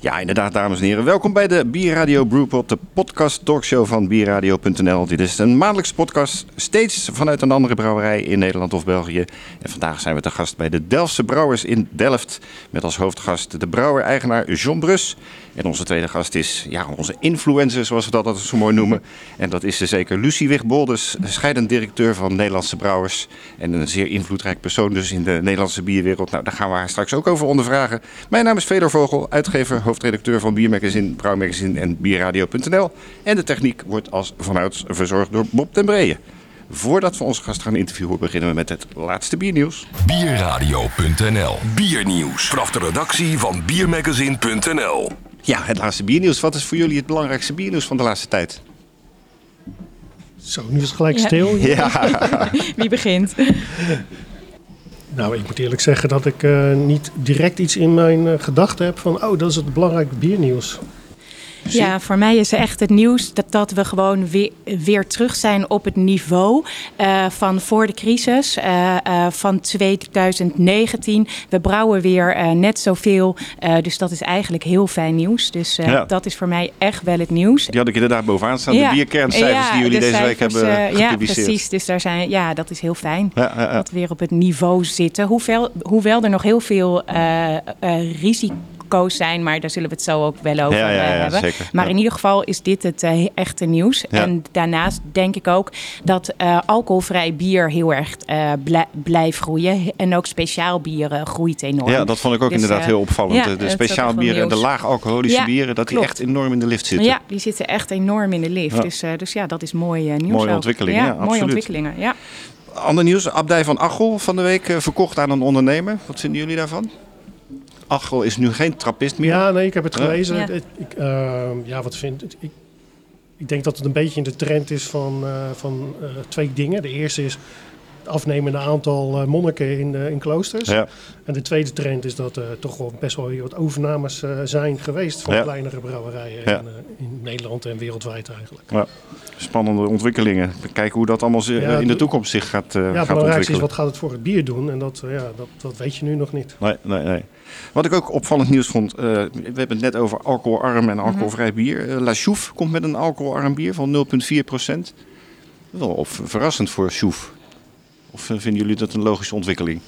Ja, inderdaad, dames en heren. Welkom bij de Bierradio Brewpot, de podcast talkshow van bierradio.nl. Dit is een maandelijkse podcast, steeds vanuit een andere brouwerij in Nederland of België. En vandaag zijn we te gast bij de Delftse Brouwers in Delft. Met als hoofdgast de brouwer-eigenaar John Brus. En onze tweede gast is ja, onze influencer, zoals we dat altijd zo mooi noemen. En dat is zeker Lucie Wigboldes, scheidend directeur van Nederlandse Brouwers. En een zeer invloedrijk persoon dus in de Nederlandse bierwereld. Nou, daar gaan we haar straks ook over ondervragen. Mijn naam is Fedor Vogel, uitgever, hoofdredacteur van Biermagazine, Brouwmagazine en Bierradio.nl. En de techniek wordt als vanouds verzorgd door Bob ten Breeën. Voordat we onze gast gaan interviewen, beginnen we met het laatste biernieuws. Bierradio.nl Biernieuws. Vanaf de redactie van Biermagazine.nl Ja, het laatste biernieuws. Wat is voor jullie het belangrijkste biernieuws van de laatste tijd? Zo, nu is het gelijk Ja. stil. Ja, Wie begint? Nou, ik moet eerlijk zeggen dat ik eh, niet direct iets in mijn eh, gedachten heb van... oh, dat is het belangrijke biernieuws. Ja, voor mij is echt het nieuws dat, dat we gewoon weer, weer terug zijn op het niveau eh, van voor de crisis eh, eh, van 2019. We brouwen weer net zoveel, dus dat is eigenlijk heel fijn nieuws. Dus Ja. dat is voor mij echt wel het nieuws. die had ik inderdaad bovenaan staan. Ja. De bierkerncijfers Ja, die jullie de deze week hebben eh, Ja, gepubliceerd. precies. Dus daar zijn, ja, dat is heel fijn. Dat we weer op het niveau zitten. Hoewel, hoewel er nog heel veel eh, zijn, maar daar zullen we het zo ook wel over Ja, ja, ja, eh, hebben. zeker. Maar Ja. in ieder geval is dit het eh, echte nieuws. Ja. En daarnaast denk ik ook dat eh, alcoholvrij bier heel erg eh, blij- blijft groeien. En ook speciaal bier eh, groeit enorm. Ja, dat vond ik ook Dus, inderdaad heel opvallend. ja, de de speciaal bieren en de laag alcoholische Ja, bieren, dat die echt enorm in de lift zitten. Ja, die zitten echt enorm in de lift. Ja. Dus, eh, dus ja, dat is mooi nieuws. Mooie ontwikkelingen, ja, mooie ontwikkelingen. Ja. Ander nieuws, Abdij van Achel van de week verkocht aan een ondernemer. Wat vinden jullie daarvan? Achel is nu geen trappist meer. Ja, nee, ik heb het gelezen. Ja. Ik, ik, eh, ja, wat vind ik? Ik, ik denk dat het een beetje in de trend is van, eh, van eh, twee dingen. De eerste is afnemende aantal eh, monniken in, eh, in kloosters. Ja. En de tweede trend is dat er toch wel best wel wat overnames eh, zijn geweest van Ja. kleinere brouwerijen Ja. in, eh, in Nederland en wereldwijd eigenlijk. Ja. Spannende ontwikkelingen. Kijken hoe dat allemaal Ja, in de toekomst zich gaat, eh Ja, gaat het belangrijkste is ontwikkelen. wat gaat het voor het bier doen en dat, ja, dat, dat weet je nu nog niet. Nee, nee, nee. Wat ik ook opvallend nieuws vond, eh, we hebben het net over alcoholarm en alcoholvrij bier. La Chouffe komt met een alcoholarm bier van 0,4 procent. Wel of verrassend voor Chouffe. Of eh, vinden jullie dat een logische ontwikkeling?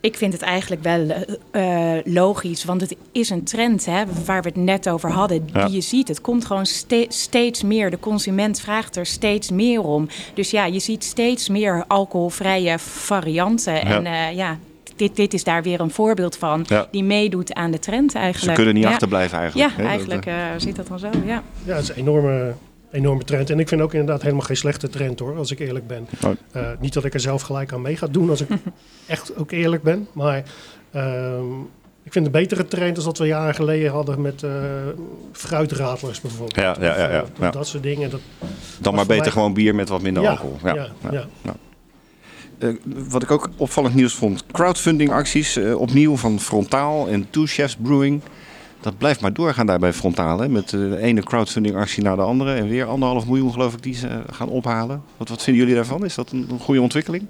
Ik vind het eigenlijk wel eh, eh, logisch, want het is een trend hè, waar we het net over hadden. Ja. Die je ziet, het komt gewoon ste- steeds meer. De consument vraagt er steeds meer om. Dus ja, je ziet steeds meer alcoholvrije varianten. En eh, ja, dit, dit is daar weer een voorbeeld van. Ja. Die meedoet aan de trend eigenlijk. Ze kunnen niet ja. achterblijven eigenlijk. Ja, hè? Eigenlijk eh, eh, zit dat dan zo, ja. Ja, het is een enorme, enorme trend. En ik vind ook inderdaad helemaal geen slechte trend hoor, als ik eerlijk ben. Oh. Eh, niet dat ik er zelf gelijk aan mee ga doen als ik echt ook eerlijk ben. Maar ehm, ik vind een betere trend dan dat we jaren geleden hadden met eh fruitradlers bijvoorbeeld. Ja, ja, ja, ja, eh, ja. Dat soort dingen. Dat, dan maar beter mij- gewoon bier met wat minder Ja, alcohol. Ja, ja, ja, ja. Eh, wat ik ook opvallend nieuws vond, crowdfunding acties eh, opnieuw van Frontaal en Two Chefs Brewing. Dat blijft maar doorgaan daar bij Frontaal. Hè? Met eh, de ene crowdfunding actie naar de andere. En weer anderhalf miljoen geloof ik die ze eh, gaan ophalen. Wat, wat vinden jullie daarvan? Is dat een, een goede ontwikkeling?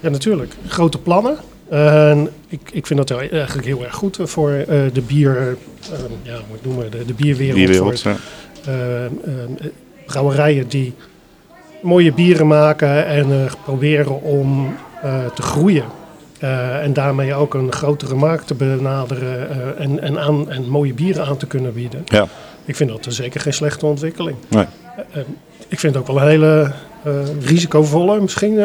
ja, natuurlijk. Grote plannen. En ik, ik vind dat eigenlijk heel erg goed voor eh, de bier, eh, ja, hoe ik noemen, de, de bierwereld. Bierwereld, voor, ja. eh, eh, brouwerijen die mooie bieren maken en eh, proberen om eh, te groeien. Eh, en daarmee ook een grotere markt te benaderen eh, en, en, aan, en mooie bieren aan te kunnen bieden. Ja. Ik vind dat zeker geen slechte ontwikkeling. Nee. Eh, ik vind het ook wel een hele eh, risicovolle misschien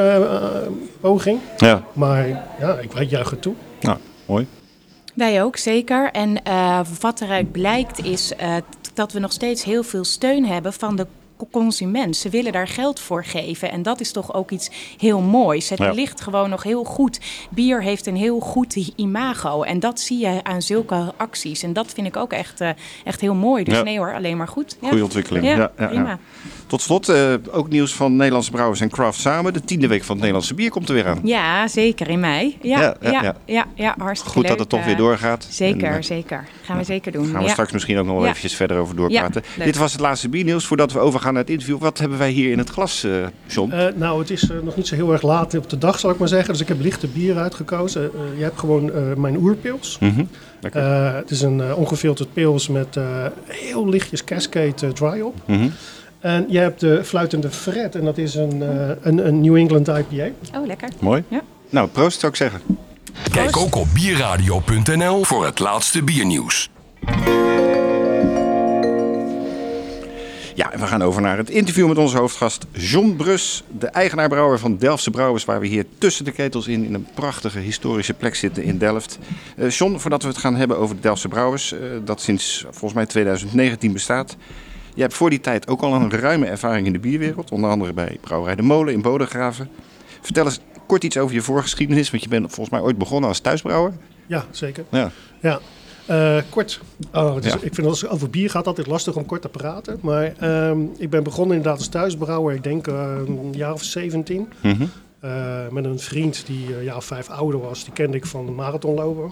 poging. ja, Maar ja, ik weet juich het toe. nou, mooi. Wij ook, zeker. En eh, wat eruit blijkt is eh, dat we nog steeds heel veel steun hebben van de consument. Ze willen daar geld voor geven. En dat is toch ook iets heel moois. Het Ja. ligt gewoon nog heel goed. Bier heeft een heel goed imago. En dat zie je aan zulke acties. En dat vind ik ook echt, eh, echt heel mooi. Dus Ja. nee hoor, alleen maar goed. Ja. Goeie ontwikkeling. Ja, prima. Tot slot, eh, ook nieuws van Nederlandse Brouwers en Craft samen. De tiende week van het Nederlandse bier komt er weer aan. Ja, zeker in mei. Ja, Ja, ja, ja, hartstikke Goed dat het toch Eh, weer doorgaat. Zeker, En, zeker. Gaan we zeker doen. Gaan we straks misschien ook nog wel eventjes verder over doorpraten. Dit was het laatste biernieuws. Voordat we overgaan naar het interview. Wat hebben wij hier in het glas, eh John? Eh, nou, het is eh, nog niet zo heel erg laat op de dag, zal ik maar zeggen. Dus ik heb lichte bier uitgekozen. Eh, je hebt gewoon eh, mijn oerpils. Mhm. Lekker. Eh, het is een ongefilterd pils met eh, heel lichtjes Cascade dry op. Mhm. En je hebt de fluitende Fred. En dat is een, eh, een, een New England IPA. Oh, lekker. Mooi. Ja. Nou, proost zou ik zeggen. Kijk ook op bierradio.nl voor het laatste biernieuws. Ja, en we gaan over naar het interview met onze hoofdgast John Brus, de eigenaar-brouwer van Delftse Brouwers, waar we hier tussen de ketels in, in een prachtige historische plek zitten in Delft. Eh John, voordat we het gaan hebben over de Delftse Brouwers, eh, dat sinds volgens mij 2019 bestaat. Je hebt voor die tijd ook al een ruime ervaring in de bierwereld, onder andere bij Brouwerij de Molen in Bodegraven. Vertel eens kort iets over je voorgeschiedenis, want je bent volgens mij ooit begonnen als thuisbrouwer. Ja, zeker. Ja, Ja. Eh, kort. Oh, dus Ja. Ik vind als het over bier gaat altijd lastig om kort te praten. Maar ehm, ik ben begonnen inderdaad als thuisbrouwer. Ik denk eh, een jaar of 17. Mhm. Eh, met een vriend die eh, een jaar of vijf ouder was. Die kende ik van de marathonlopen.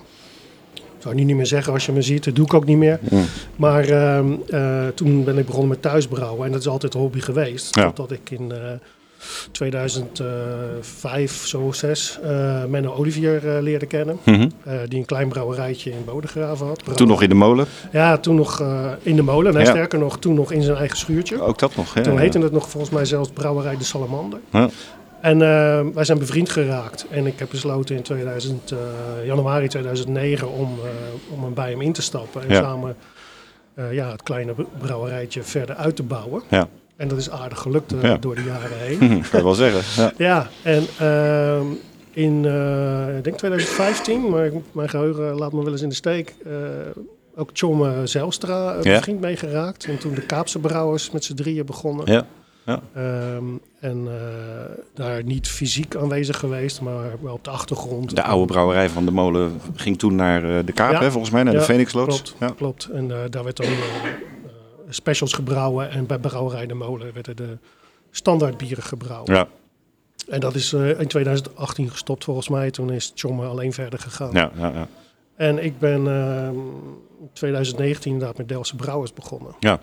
Ik zou nu niet meer zeggen als je me ziet. Dat doe ik ook niet meer. Mm. Maar ehm, eh, toen ben ik begonnen met thuisbrouwen. En dat is altijd een hobby geweest. Ja. Totdat ik in eh 2005, zo zes, eh Menno Olivier eh, leerde kennen. Mhm. Eh, die een klein brouwerijtje in Bodegraven had. Toen nog in de molen, Ja, toen nog eh, in de molen. Nee, Ja. Sterker nog, toen nog in zijn eigen schuurtje. ook dat nog. Ja, toen heette het nog volgens mij zelfs Brouwerij de Salamander. Ja. En eh, wij zijn bevriend geraakt. En ik heb besloten in 2000, eh, januari 2009 om, eh, om bij hem in te stappen. En samen eh, ja, het kleine brouwerijtje verder uit te bouwen. Ja. En dat is aardig gelukt eh, Ja. door de jaren heen. Mhm, kan je wel zeggen. Ja. Ja, en ehm, in, eh, ik denk 2015, maar ik- mijn geheugen laat me wel eens in de steek, eh, ook Tjomme Zelstra uh, Ja. mee geraakt. En toen de Kaapse Brouwers met z'n drieën begonnen. Ja. Ehm, en daar niet fysiek aanwezig geweest, maar wel op de achtergrond. De oude brouwerij van de molen ging toen naar de Kaap, Ja. hè, volgens mij, naar de Ja, Phoenixloods. Klopt, Ja. klopt. En daar werd dan specials gebrouwen. En bij Brouwerij de Molen werden de standaard bieren gebrouwen. Ja, En dat is eh, in 2018 gestopt volgens mij. Toen is Tjomme alleen verder gegaan. ja, ja, ja. En ik ben ehm, in 2019 inderdaad met Delftse Brouwers begonnen. Ja.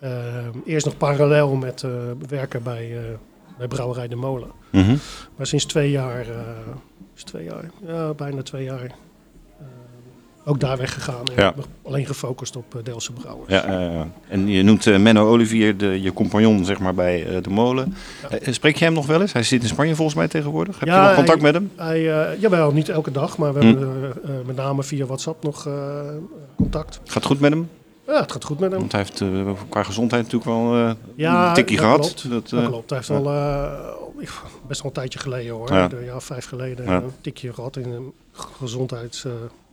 Ehm, eerst nog parallel met eh, werken bij, eh, bij Brouwerij de Molen. Mhm. Maar sinds twee jaar, is twee jaar, ja, bijna twee jaar, ook daar weggegaan. En Ja. alleen gefocust op uh, Delftse Brouwers. Ja, ja. En je noemt eh, Menno Olivier de, je compagnon zeg maar, bij eh, de molen. Eh, spreek je hem nog wel eens? Hij zit in Spanje volgens mij tegenwoordig. Heb Ja, je nog contact hij- met hem? Hij, eh, jawel, niet elke dag, maar we Hm. hebben eh, eh, met name via WhatsApp nog eh, contact. Gaat het goed met hem? Ja, het gaat goed met hem. Want hij heeft eh, qua gezondheid natuurlijk wel eh, een tikkie dat gehad. klopt. Dat, Dat eh, klopt. Hij heeft al eh, best wel een tijdje geleden hoor. Ja. Een jaar vijf geleden een tikje gehad in een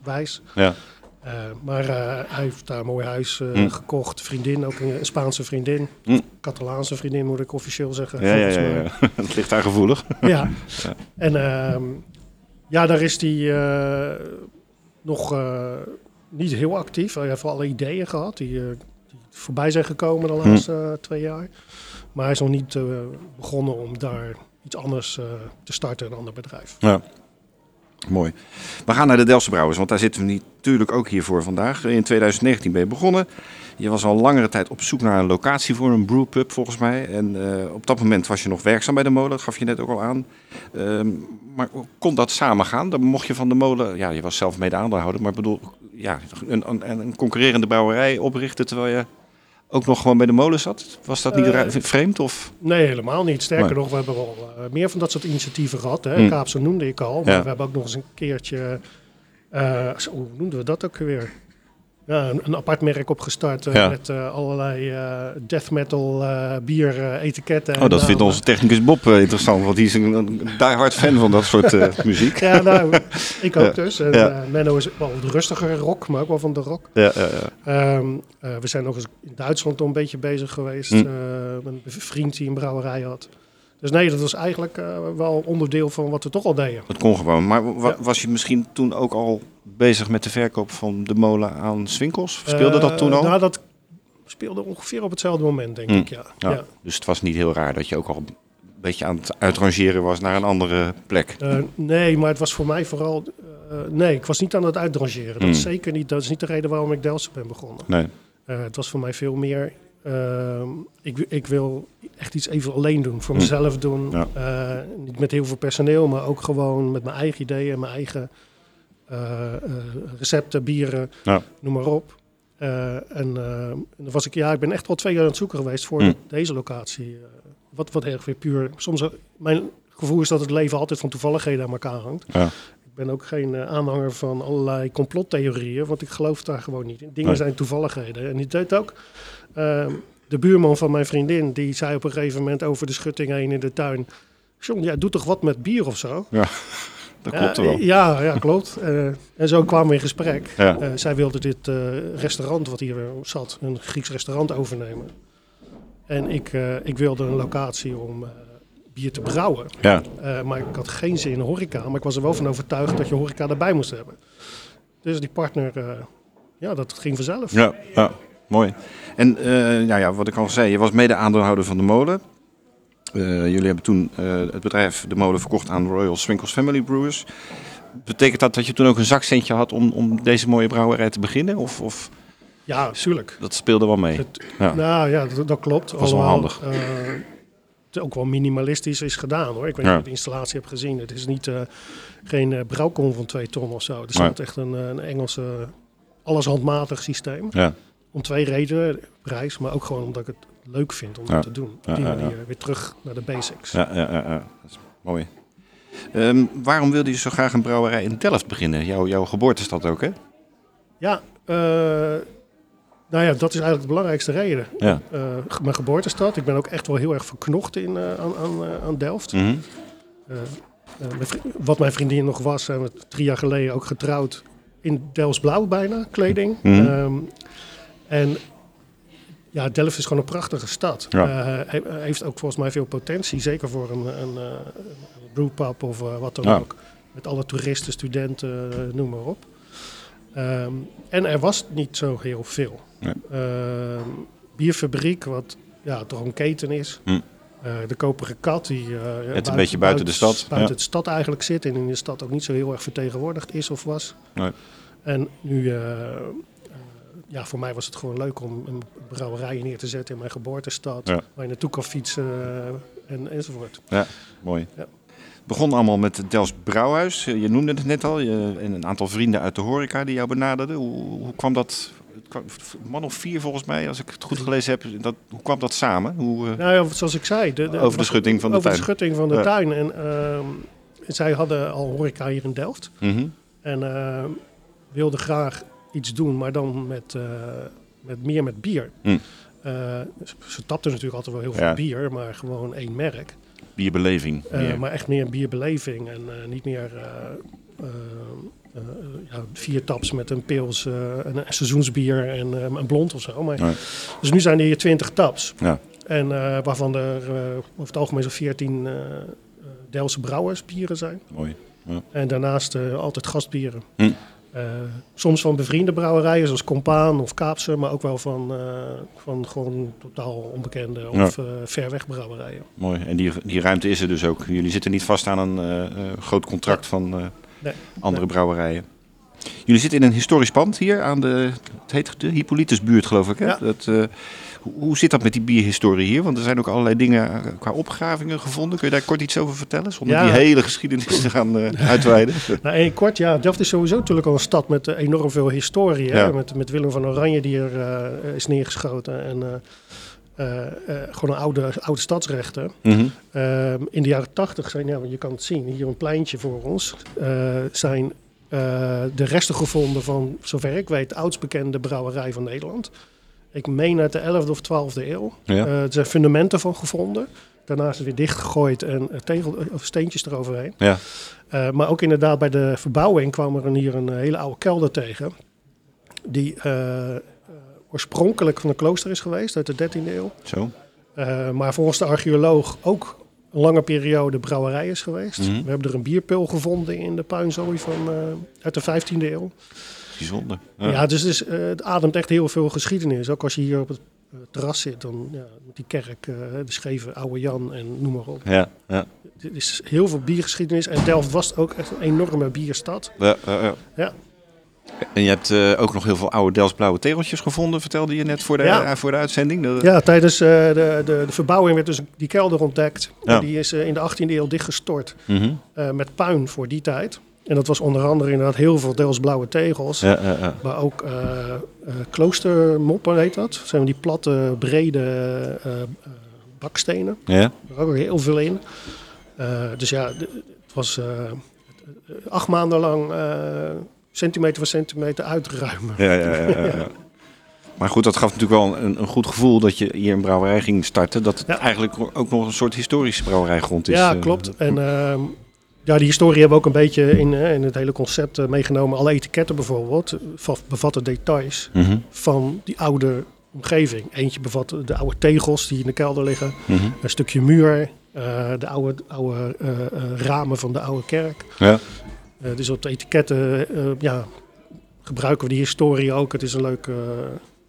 gezondheidswijs. ja. Eh, maar eh, hij heeft daar een mooi huis eh, Hm. gekocht. Vriendin, ook een, een Spaanse vriendin. Hm. Catalaanse vriendin moet ik officieel zeggen. Ja, ja, ja, ja. Het ligt daar gevoelig. Ja. En ehm, ja, daar is hij nog niet heel actief. Hij heeft wel alle ideeën gehad die, die voorbij zijn gekomen de Hm. laatste twee jaar. Maar hij is nog niet begonnen om daar iets anders te starten, een ander bedrijf. Ja. Mooi. We gaan naar de Delftse Brouwers, want daar zitten we natuurlijk ook hier voor vandaag. In 2019 ben je begonnen. Je was al langere tijd op zoek naar een locatie voor een brewpub volgens mij. En eh, op dat moment was je nog werkzaam bij de molen, gaf je net ook al aan. Ehm, maar kon dat samen gaan? Dan mocht je van de molen, ja, je was zelf mede aandeelhouder, maar bedoel, ja, een, een, een concurrerende brouwerij oprichten terwijl je ook nog gewoon bij de molen zat? Was dat niet Eh, vreemd? Of? Nee, helemaal niet. Sterker Nee. nog, we hebben wel eh, meer van dat soort initiatieven gehad. Hè. Hm. Kaapse noemde ik al, maar Ja. we hebben ook nog eens een keertje... eh, zo, hoe noemden we dat ook weer? Ja, een, een apart merk opgestart eh, Ja. met eh, allerlei eh, death metal eh, bier eh, etiketten. en Oh, dat vindt onze technicus Bob eh, interessant, want die is een, een diehard fan van dat soort eh, muziek. Ja, nou, ik ook Ja. dus. En, Ja. eh, Menno is wel de rustige rock, maar ook wel van de rock. Ja, ja, ja. Ehm, eh, we zijn nog eens in Duitsland al een beetje bezig geweest. Hm. eh, met een vriend die een brouwerij had. Dus nee, dat was eigenlijk eh, wel onderdeel van wat we toch al deden. Dat kon gewoon. Maar wa- was je misschien toen ook al bezig met de verkoop van de molen aan Swinkels? Speelde Eh, dat toen al? Nou, dat speelde ongeveer op hetzelfde moment, denk Hm. ik, ja. ja. ja. Dus het was niet heel raar dat je ook al een beetje aan het uitrangeren was naar een andere plek. Eh, nee, maar het was voor mij vooral... eh, nee, ik was niet aan het uitrangeren. Dat is zeker niet. Dat is niet de reden waarom ik Delft ben begonnen. Nee. Eh, het was voor mij veel meer. ehm, ik, ik wil echt iets even alleen doen, voor Hm. mezelf doen. Ja. Eh, niet met heel veel personeel, maar ook gewoon met mijn eigen ideeën, mijn eigen eh, eh, recepten, bieren, Ja. noem maar op. Eh, en eh, dan was ik, ja, ik ben echt wel twee jaar aan het zoeken geweest voor Hm. deze locatie. eh, wat, wat erg weer puur. Soms, eh, mijn gevoel is dat het leven altijd van toevalligheden aan elkaar hangt. Ja. Ik ben ook geen eh, aanhanger van allerlei complottheorieën, want ik geloof daar gewoon niet in. Dingen Nee. zijn toevalligheden. En die deed ook. ehm, de buurman van mijn vriendin, die zei op een gegeven moment over de schutting heen in de tuin... John, jij doet toch wat met bier of zo? Dat klopt er wel. Ja, ja klopt. Eh, en zo kwamen we in gesprek. Ja. Eh, zij wilde dit eh, restaurant wat hier zat, een Grieks restaurant overnemen. En ik, eh, ik wilde een locatie om eh, bier te brouwen. Ja. Eh, maar ik had geen zin in horeca. Maar ik was er wel van overtuigd dat je horeca erbij moest hebben. Dus die partner, eh, ja, dat ging vanzelf. Ja, ja, mooi. En eh, nou ja, wat ik al zei, je was mede aandeelhouder van de molen. Eh, jullie hebben toen eh, het bedrijf de molen verkocht aan Royal Swinkles Family Brewers. Betekent dat dat je toen ook een zakcentje had om, om deze mooie brouwerij te beginnen? Of, of Ja, tuurlijk. dat speelde wel mee? Het- Ja. Nou ja, dat, dat klopt. was wel handig. eh, het ook wel minimalistisch is gedaan hoor. Ik weet niet Ja. of je de installatie hebt gezien. Het is niet geen eh brouwkom van twee ton of zo. Er Nee. staat echt een, een Engelse, alles handmatig systeem. Ja, Om twee redenen. Prijs, maar ook gewoon omdat ik het leuk vind om dat te doen. Op die manier weer terug naar de basics. ja, ja, ja, ja. dat is mooi. Ehm, waarom wilde je zo graag een brouwerij in Delft beginnen? Jouw, jouw geboortestad ook, hè? Ja, eh, nou ja, dat is eigenlijk de belangrijkste reden. Ja. Eh, mijn geboortestad. Ik ben ook echt wel heel erg verknocht in, eh, aan, aan, aan Delft. Mhm. Mijn wat mijn vriendin nog was, zijn we drie jaar geleden ook getrouwd in Delfts Blauw bijna, kleding. Mhm. Ehm, en ja, Delft is gewoon een prachtige stad. Ja. Eh, he- heeft ook volgens mij veel potentie, zeker voor een, een, eh, een brewpub of eh, wat dan Ja. ook. Met alle toeristen, studenten, eh, noem maar op. Ehm, en er was niet zo heel veel. Nee. Ehm, bierfabriek, wat ja, toch een keten is. Hm. Eh, de Koperen Kat, die eh, een beetje buiten de stad, buiten ja. de stad eigenlijk zit en in de stad ook niet zo heel erg vertegenwoordigd is of was. Nee. En nu, eh, eh, ja, voor mij was het gewoon leuk om een brouwerij neer te zetten in mijn geboortestad, Ja. waar je naartoe kan fietsen eh, en, enzovoort. Mooi. Ja. Het begon allemaal met het Delfts Brouwhuis. Je noemde het net al. Je, en een aantal vrienden uit de horeca die jou benaderden. Hoe, hoe kwam dat? kwam- man of vier volgens mij, als ik het goed gelezen heb. Dat, hoe kwam dat samen? Hoe, eh, Nou ja, zoals ik zei, de, over de schutting van de over tuin. de schutting van de Ja. tuin. En ehm, zij hadden al horeca hier in Delft. Mhm. En eh, wilden graag iets doen, maar dan met, eh, met meer met bier. Hm. Eh, ze- tapten natuurlijk altijd wel heel Ja. veel bier, maar gewoon één merk. Bierbeleving. Eh, maar echt meer bierbeleving en niet meer ja, vier taps met een pils, eh, een, een seizoensbier en een blond of zo. Maar, Nee. Dus nu zijn er hier twintig taps. Ja. En waarvan er over het algemeen zo'n veertien Delftse brouwersbieren zijn. Mooi. En daarnaast altijd gastbieren. Hm. Eh, soms van bevriende brouwerijen zoals Compaan of Kaapse, maar ook wel van, eh, van gewoon totaal onbekende of eh, ver weg brouwerijen. Mooi. En die, die ruimte is er dus ook. Jullie zitten niet vast aan een groot contract van Nee. andere Nee. brouwerijen. Jullie zitten in een historisch pand hier aan de, het heet de Hippolytusbuurt geloof ik. Hè? Ja. Dat, hoe, zit dat met die bierhistorie hier? Want er zijn ook allerlei dingen eh, qua opgravingen gevonden. Kun je daar kort iets over vertellen? Zonder Ja. die hele geschiedenis te gaan eh, uitweiden. Nou, in kort, ja, Delft is sowieso natuurlijk al een stad met eh, enorm veel historie. Hè? Met, met Willem van Oranje die er is neergeschoten. En gewoon een oude, oude stadsrechten. Mhm. Ehm, in de jaren tachtig zijn, ja, je kan het zien, hier een pleintje voor ons, zijn de resten gevonden van, zover ik weet, de oudst bekende brouwerij van Nederland. Ik meen uit de 11e of 12e eeuw. Ja. Eh, er zijn fundamenten van gevonden. Daarna is het weer dichtgegooid en eh, tegel, of steentjes eroverheen. Ja. Eh, maar ook inderdaad bij de verbouwing kwam er hier een hele oude kelder tegen. Die eh, eh, oorspronkelijk van een klooster is geweest uit de 13e eeuw. Zo. Eh, maar volgens de archeoloog ook een lange periode brouwerij is geweest. Mhm. We hebben er een bierpil gevonden in de puinzooi van, eh, uit de 15e eeuw. Bijzonder. Ja, dus het, is, eh, het ademt echt heel veel geschiedenis. Ook als je hier op het eh, terras zit, dan ja, met die kerk, eh, de scheve Oude Jan en noem maar op. Ja, ja. Er is heel veel biergeschiedenis. En Delft was ook echt een enorme bierstad. Ja, ja, ja. Ja. En je hebt ook nog heel veel oude Delfts blauwe tegeltjes gevonden, vertelde je net voor de, Ja. voor de uitzending. De- Ja, tijdens de, de, de verbouwing werd dus die kelder ontdekt. Die is in de 18e eeuw dichtgestort Mhm. met puin voor die tijd. En dat was onder andere inderdaad heel veel deels blauwe tegels. Ja, ja, ja. Maar ook eh, eh, kloostermoppen heet dat. Dat zijn die platte, brede eh, bakstenen. ja. Er ook heel veel in. Dus ja, het was acht maanden lang centimeter voor centimeter uitruimen. Ja, ja, ja. Maar goed, dat gaf natuurlijk wel een, een goed gevoel dat je hier een brouwerij ging starten. Dat het eigenlijk ook nog een soort historische brouwerijgrond is. Ja, klopt. En ehm, ja, die historie hebben we ook een beetje in, eh, in het hele concept eh, meegenomen. Alle etiketten bijvoorbeeld va- bevatten details Mhm, van die oude omgeving. Eentje bevat de oude tegels die in de kelder liggen. mhm. Een stukje muur. eh, de oude, oude ramen van de oude kerk. Ja. Dus op de etiketten ja, gebruiken we die historie ook. Het is een leuk,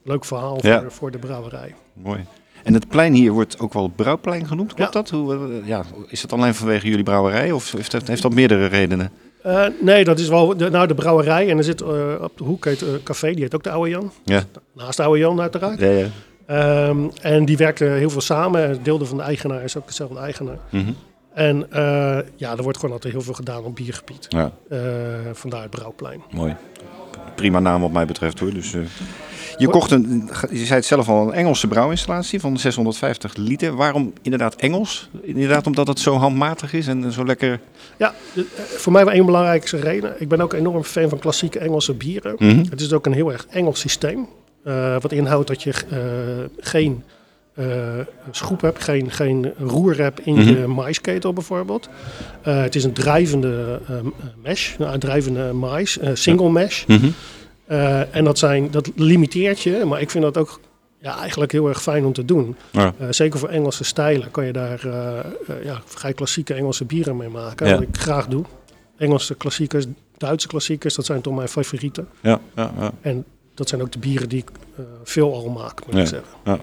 leuk verhaal Ja. voor, voor de brouwerij. Mooi. En het plein hier wordt ook wel het Brouwplein genoemd, klopt Ja. dat? Hoe, eh, ja, is dat alleen vanwege jullie brouwerij of heeft dat, heeft dat meerdere redenen? Eh, nee, dat is wel de, nou, de brouwerij. En er zit eh, op de hoek heet, eh, café, die heet ook de Oude Jan. Ja. Naast de Oude Jan uiteraard. Ja, ja. Ehm, en die werkten heel veel samen. Het deelde van de eigenaar is ook dezelfde eigenaar. Mhm. En ja, er wordt gewoon altijd heel veel gedaan op biergebied. ja, vandaar het Brouwplein. mooi. Prima naam wat mij betreft hoor. Dus, je kocht een, je zei het zelf al, een Engelse brouwinstallatie van 650 liter. Waarom inderdaad Engels? Inderdaad omdat het zo handmatig is en zo lekker... Ja, eh, voor mij wel één belangrijkste reden. Ik ben ook enorm fan van klassieke Engelse bieren. Mhm. Het is ook een heel erg Engels systeem. eh, wat inhoudt dat je eh, geen schroep hebt, geen, geen roer hebt in je maisketel bijvoorbeeld. Het is een drijvende mesh, nou, een drijvende mais, single mesh. Mhm. Eh, en dat, zijn, dat limiteert je, maar ik vind dat ook ja, eigenlijk heel erg fijn om te doen. Ja. Eh, zeker voor Engelse stijlen kan je daar eh, eh, ja, vrij klassieke Engelse bieren mee maken. Ja. Wat ik graag doe. Engelse klassiekers, Duitse klassiekers, dat zijn toch mijn favorieten. Ja, ja, ja. En dat zijn ook de bieren die ik eh, veel al maak, moet Ja. ik zeggen.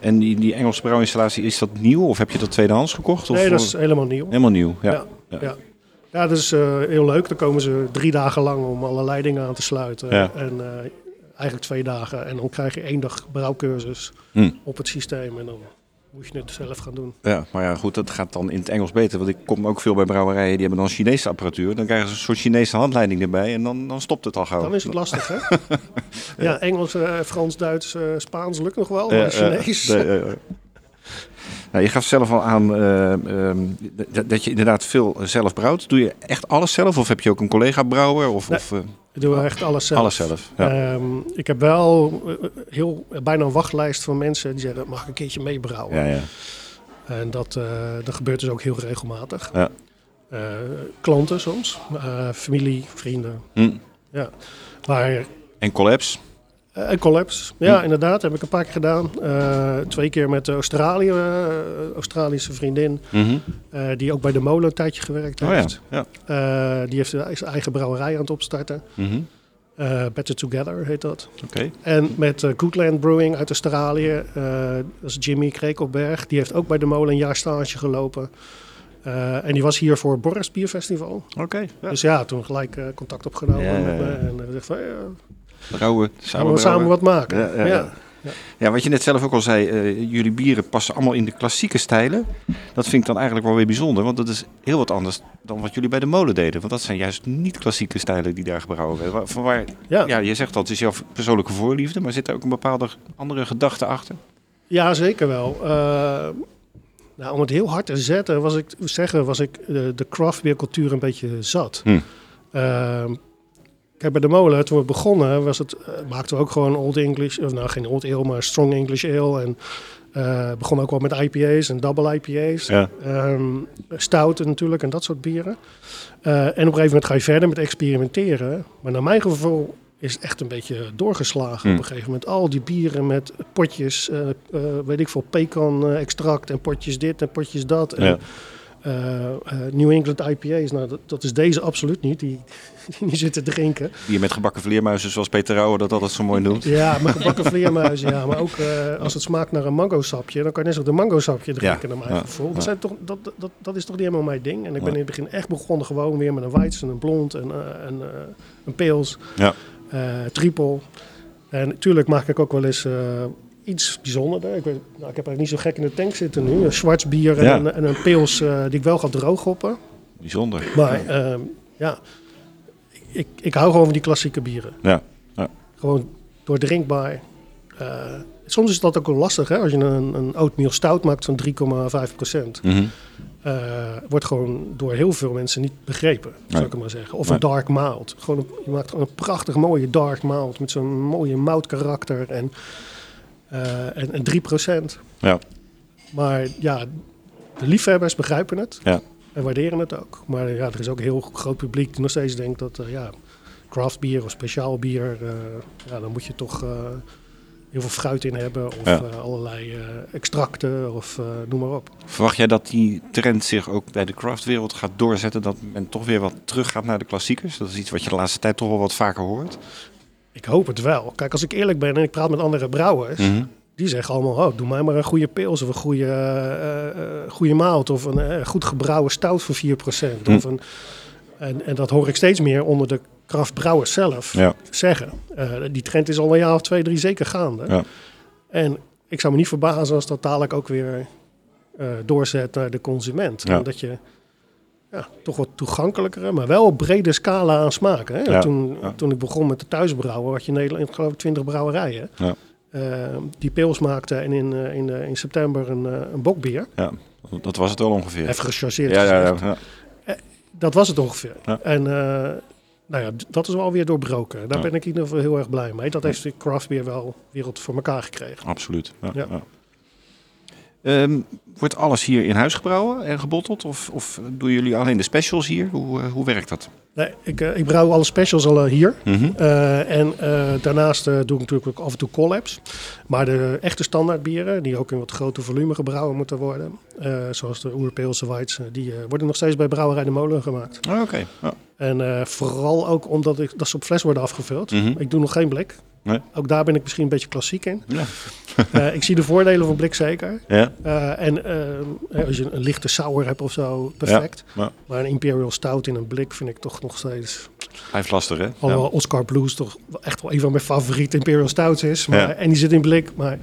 En die, die Engelse brouwinstallatie, is dat nieuw of heb je dat tweedehands gekocht? Of nee, dat is helemaal nieuw. helemaal nieuw. Ja. Ja. Ja. Dat is eh, heel leuk. Dan komen ze drie dagen lang om alle leidingen aan te sluiten. Ja. En eh, eigenlijk twee dagen. En dan krijg je één dag brouwcursus Hm. op het systeem. En dan moet je het zelf gaan doen. Ja, maar ja, goed, dat gaat dan in het Engels beter. Want ik kom ook veel bij brouwerijen, die hebben dan Chinese apparatuur. Dan krijgen ze een soort Chinese handleiding erbij en dan, dan stopt het al gauw. Dan is het lastig, hè? ja, Engels, eh, Frans, Duits, Spaans lukt nog wel, maar Chinees... ja, nee, ja, ja. Nou, je gaf zelf al aan eh, ehm, dat- je inderdaad veel zelf brouwt. Doe je echt alles zelf of heb je ook een collega brouwer? Of, Nee. of, eh, Ik doe echt alles zelf. alles zelf? Ja. Ehm, ik heb wel eh, heel, bijna een wachtlijst van mensen die zeggen, mag ik een keertje meebrouwen? ja, ja. En dat, dat gebeurt dus ook heel regelmatig. Ja. Klanten soms, familie, vrienden. Hm. Ja. Maar En collabs? Eh, en collabs, ja inderdaad, heb ik een paar keer gedaan. Eh, twee keer met de Australië, eh, Australische vriendin, Mhm. eh, die ook bij de molen een tijdje gewerkt Oh heeft. ja. Eh, die heeft zijn eigen brouwerij aan het opstarten. Mhm. Eh, Better Together heet dat. Oké. En met eh, Goodland Brewing uit Australië, eh, dat is Jimmy Krekelberg. Die heeft ook bij de molen een jaar stage gelopen. Eh, en die was hier voor Boris Bierfestival. Oké. Ja. Dus ja, toen gelijk eh, contact opgenomen met me. ja. En uh, van, ja, Brouwen, samen we samen wat maken. Ja, ja, ja. Ja, wat je net zelf ook al zei, eh, jullie bieren passen allemaal in de klassieke stijlen. Dat vind ik dan eigenlijk wel weer bijzonder, want dat is heel wat anders dan wat jullie bij de molen deden. Want dat zijn juist niet klassieke stijlen die daar gebrouwen werden. Van waar, Ja. ja, je zegt dat het is jouw persoonlijke voorliefde, maar zit er ook een bepaalde andere gedachte achter? Ja, zeker wel. Eh, nou, om het heel hard te zetten, was ik, zeggen, was ik eh, de craft beercultuur een beetje zat. Hm. Ehm, kijk, bij de molen, toen we begonnen, was het, eh, maakten we ook gewoon Old English, of nou geen Old Ale, maar Strong English Ale. En eh begon ook wel met IPA's en double IPA's. Ja. Ehm, stouten natuurlijk en dat soort bieren. Eh, en op een gegeven moment ga je verder met experimenteren. Maar naar mijn gevoel is echt een beetje doorgeslagen Hmm. op een gegeven moment. Al die bieren met potjes, weet ik veel, pecan extract en potjes dit en potjes dat. En, Ja. Eh, eh, New England IPA's, nou dat, dat is deze absoluut niet, die, die zitten drinken. Bier met gebakken vleermuizen, zoals Peter Rauwe dat altijd zo mooi noemt. Ja, maar gebakken vleermuizen, ja. Maar ook eh, als het smaakt naar een mango sapje, dan kan je net zo goed een mango sapje drinken, Ja, naar mijn gevoel. Dat, zijn toch, dat, dat, dat is toch niet helemaal mijn ding. En ik ben in het begin echt begonnen gewoon weer met een Weizen, een blond en een, een pils, Ja. triple. En natuurlijk maak ik ook wel eens iets bijzonderder. Ik, weet, nou, ik heb eigenlijk niet zo gek in de tank zitten nu. Een zwarts bier en, Ja. een, en een pils eh, die ik wel ga drooghoppen. Bijzonder. Maar ehm, ja, ik, ik hou gewoon van die klassieke bieren. Ja. Gewoon doordrinkbaar. Eh, soms is dat ook wel lastig, hè? Als je een, een oatmeal stout maakt van 3,5 procent. Mhm. eh, wordt gewoon door heel veel mensen niet begrepen, zou ik maar zeggen. Of Nee. een dark malt. Gewoon een- je maakt gewoon een prachtig mooie dark malt met zo'n mooie moutkarakter en, en, en 3 procent. Ja. Maar ja, de liefhebbers begrijpen het Ja. en waarderen het ook. Maar ja, er is ook een heel groot publiek die nog steeds denkt dat eh, ja, craft bier of speciaal bier, eh, ja, dan moet je toch eh, heel veel fruit in hebben of Ja. eh, allerlei eh, extracten of eh, noem maar op. Verwacht jij dat die trend zich ook bij de craftwereld gaat doorzetten? Dat men toch weer wat teruggaat naar de klassiekers? Dat is iets wat je de laatste tijd toch wel wat vaker hoort. Ik hoop het wel. Kijk, als ik eerlijk ben en ik praat met andere brouwers, Mhm. die zeggen allemaal, oh, doe mij maar een goede pils of een goede, eh, goede maalt of een goed gebrouwen stout voor 4%. Hm. Of een, en, en dat hoor ik steeds meer onder de kraftbrouwers zelf Ja. zeggen. Die trend is al een jaar of twee, drie zeker gaande. Ja. En ik zou me niet verbazen als dat dadelijk ook weer doorzet naar de consument. Ja. En dat je ja, toch wat toegankelijkere, maar wel op brede scala aan smaken. Hè? Ja, Toen, ja. toen ik begon met de thuisbrouwen, had je in Nederland geloof ik 20 brouwerijen. Ja. eh, die pils maakten en in, eh, in, eh, in september een, een bokbier. ja, dat was het wel ongeveer. Even gechargeerd Ja, ja, ja. Dat was het ongeveer. En nou ja, dat is wel weer doorbroken. Daar ben ik in ieder geval heel erg blij mee. Dat heeft de craft beer wel wereld voor elkaar gekregen. absoluut. Ja, Ehm, wordt alles hier in huis gebrouwen en gebotteld? Of, of doen jullie alleen de specials hier? Hoe, eh, hoe werkt dat? Nee, ik, eh, ik brouw alle specials al eh, hier. Mhm. En daarnaast doe ik natuurlijk ook af en toe collabs. Maar de echte standaardbieren, die ook in wat groter volume gebrouwen moeten worden, zoals de Oerpeelse Whites, die worden nog steeds bij Brouwerij de Molen gemaakt. Ah, Oké. En vooral ook omdat ik, dat ze op fles worden afgevuld. Mhm. Ik doe nog geen blik. Nee. Ook daar ben ik misschien een beetje klassiek in. Ja. Eh, ik zie de voordelen van blik zeker. Ja. Eh, en eh, als je een lichte sour hebt of zo, perfect. Ja. Maar een Imperial Stout in een blik vind ik toch nog steeds... Blijft lastig, hè? Alhoewel Oscar Blues toch echt wel een van mijn favoriete Imperial Stouts is. Maar. En die zit in blik. Maar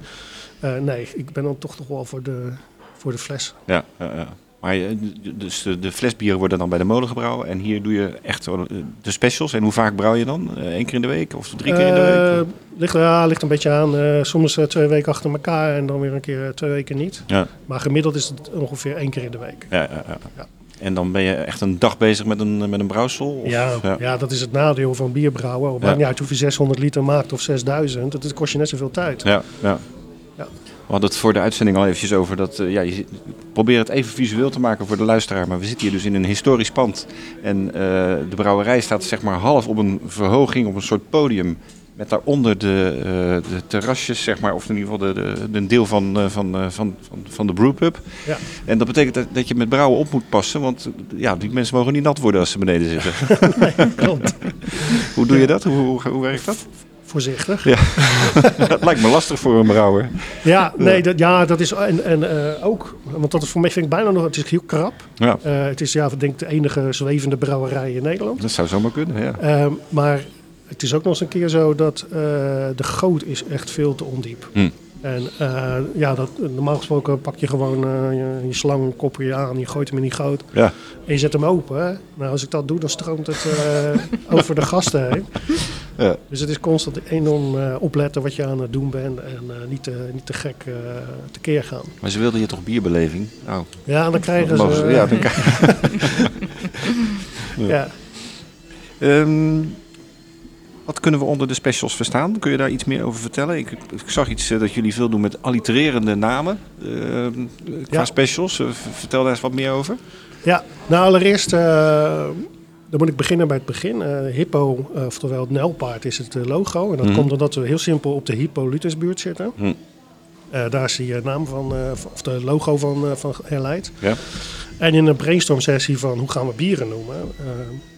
nee, ik ben dan toch nog wel voor de, voor de fles. Ja, ja, ja. Maar je- dus de, flesbieren worden dan bij de molen gebrouwen. En hier doe je echt eh, de specials. En hoe vaak brouw je dan? Eén keer in de week of drie keer in de Eh, week? ligt, ja, ligt een beetje aan. Eh, soms eh, twee weken achter elkaar en dan weer een keer eh, twee weken niet. Ja. Maar gemiddeld is het ongeveer één keer in de week. Ja, ja, ja. Ja. En dan ben je echt een dag bezig met een, met een brouwsel? Of- Ja, ja. dat is het nadeel van bierbrouwen. Het maakt Ja. niet uit of je 600 liter maakt of 6000. Het kost je net zoveel tijd. Ja, ja. We hadden het voor de uitzending al eventjes over dat... eh, ja, je probeer het even visueel te maken voor de luisteraar. Maar we zitten hier dus in een historisch pand. En eh, de brouwerij staat zeg maar half op een verhoging, op een soort podium. Met daaronder de, eh, de terrasjes, zeg maar. Of in ieder geval de, de, een deel van, van, van, van, van de brewpub. Ja. En dat betekent dat, dat je met brouwen op moet passen. Want ja, die mensen mogen niet nat worden als ze beneden zitten. Klopt. hoe doe je dat? Hoe, hoe, hoe werkt dat? Voorzichtig. Ja. dat lijkt me lastig voor een brouwer. Ja, nee, dat, ja, dat is. En, en eh, ook, want dat is voor mij vind ik bijna nog. Het is heel krap. Ja, Eh, het is ja, ik denk de enige zwevende brouwerij in Nederland. dat zou zomaar kunnen, ja. Ehm, maar het is ook nog eens een keer zo dat eh, de goot is echt veel te ondiep. Hm. En ja, dat, normaal gesproken pak je gewoon je, je slang, kopper je aan, je gooit hem in die goot Ja, en je zet hem open. hè. Nou, als ik dat doe, dan stroomt het over de gasten heen. Ja. Dus het is constant enorm eh, opletten wat je aan het doen bent en eh, niet, te, niet te gek eh tekeer gaan. Maar ze wilden hier toch bierbeleving? Nou, Ja, dan krijgen ze... ze- ja, dan krijg- ja. Ehm, wat kunnen we onder de specials verstaan? Kun je daar iets meer over vertellen? Ik, ik zag iets dat jullie veel doen met allitererende namen ehm, qua Ja. specials. Vertel daar eens wat meer over. Ja, nou allereerst, eh, dan moet ik beginnen bij het begin. Eh, hippo, eh, oftewel het nijlpaard, is het eh, logo. En dat Mhm. komt omdat we heel simpel op de Hippolytusbuurt zitten. Eh, daar is eh, naam van, of de logo van, van herleid. Ja. En in een brainstorm sessie van hoe gaan we bieren noemen,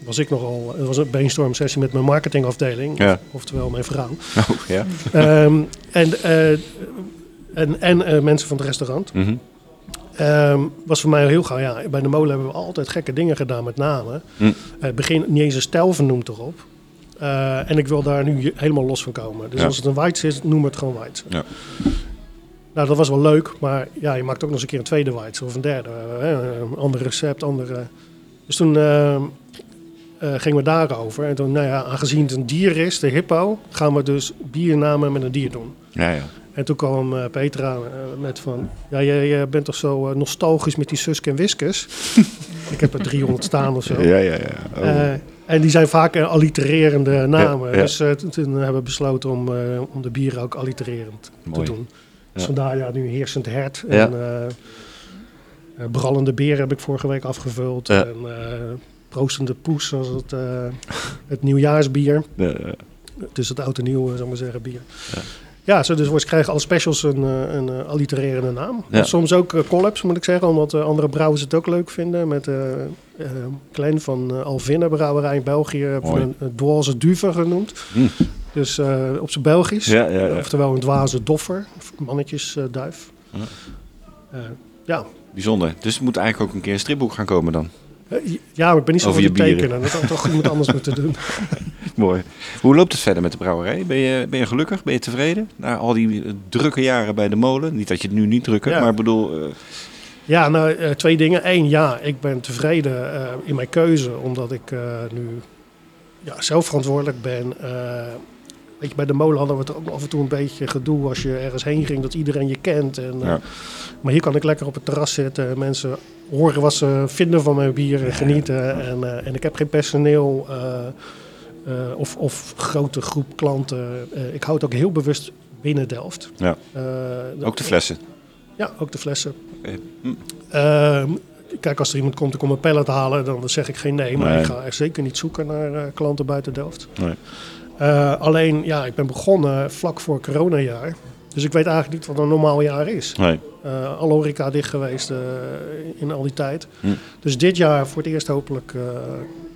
was ik nogal, het was een brainstorm sessie met mijn marketingafdeling, Ja. oftewel mijn vrouw. Oh, ja. Ehm, en en, en mensen van het restaurant. Mhm. Ehm, was voor mij heel gauw, ja, bij de molen hebben we altijd gekke dingen gedaan met namen. Hm. Het begin niet eens een stijl vernoemd erop. Eh, en ik wil daar nu helemaal los van komen. Dus Ja. als het een white is, noem het gewoon white. Ja. Nou, dat was wel leuk, maar ja, je maakt ook nog eens een keer een tweede white of een derde. eh, een ander recept, andere. Dus toen ehm, eh, gingen we daarover. En toen, nou ja, aangezien het een dier is, de hippo, gaan we dus biernamen met een dier doen. Ja, ja. En toen kwam eh, Petra eh, met van... Ja, jij, jij bent toch zo eh, nostalgisch met die Suske en Wiskus? ik heb er 300 staan of zo. Ja, ja, ja. Oh. En die zijn vaak allitererende namen. Ja, ja. Dus toen- hebben we besloten om, om de bieren ook allitererend Mooi. te doen. Dus Ja. vandaar ja, nu heersend hert. En brallende beer heb ik vorige week afgevuld. En proostende poes, zoals het, eh, het nieuwjaarsbier. Ja, ja. Dus het oud en nieuw, eh, zal ik maar zeggen, bier. Ja. Ja, zo, dus wordt krijgen alle specials een, eh, een eh, allitererende naam. Ja. Soms ook eh, collabs, moet ik zeggen, omdat andere brouwers het ook leuk vinden. Met eh, Glenn van eh Alvinne Brouwerij in België een, een dwaze duver genoemd. Hm. Dus op zijn Belgisch. Ja, ja, ja. Oftewel een dwaze doffer, of mannetjesduif. Ja. Ja. Bijzonder. Dus er moet eigenlijk ook een keer een stripboek gaan komen dan. Ja, maar ik ben niet zo van bieren. tekenen. Dat had toch iemand anders moeten doen. Mooi. Hoe loopt het verder met de brouwerij? Ben je, ben je gelukkig? Ben je tevreden? Na al die eh, drukke jaren bij de molen. Niet dat je het nu niet druk hebt, Ja. maar ik bedoel... eh, Ja, nou, eh, twee dingen. Eén, ja, ik ben tevreden in mijn keuze, omdat ik nu ja, zelf verantwoordelijk ben. Weet je, bij de molen hadden we het ook af en toe een beetje gedoe als je ergens heen ging, dat iedereen je kent. En. Maar hier kan ik lekker op het terras zitten en mensen horen wat ze vinden van mijn bier en genieten. En, en ik heb geen personeel eh, of, of grote groep klanten. Eh, ik houd het ook heel bewust binnen Delft. Ja. Eh, ook de flessen. Ja, ook de flessen. Hm. Ehm, kijk, als er iemand komt om een pallet te halen, dan zeg ik geen nee. Maar Nee. ik ga er zeker niet zoeken naar klanten buiten Delft. Nee. Alleen, ja, ik ben begonnen vlak voor coronajaar. Dus ik weet eigenlijk niet wat een normaal jaar is. Nee. Alle horeca dicht geweest in al die tijd. Hm. Dus dit jaar voor het eerst hopelijk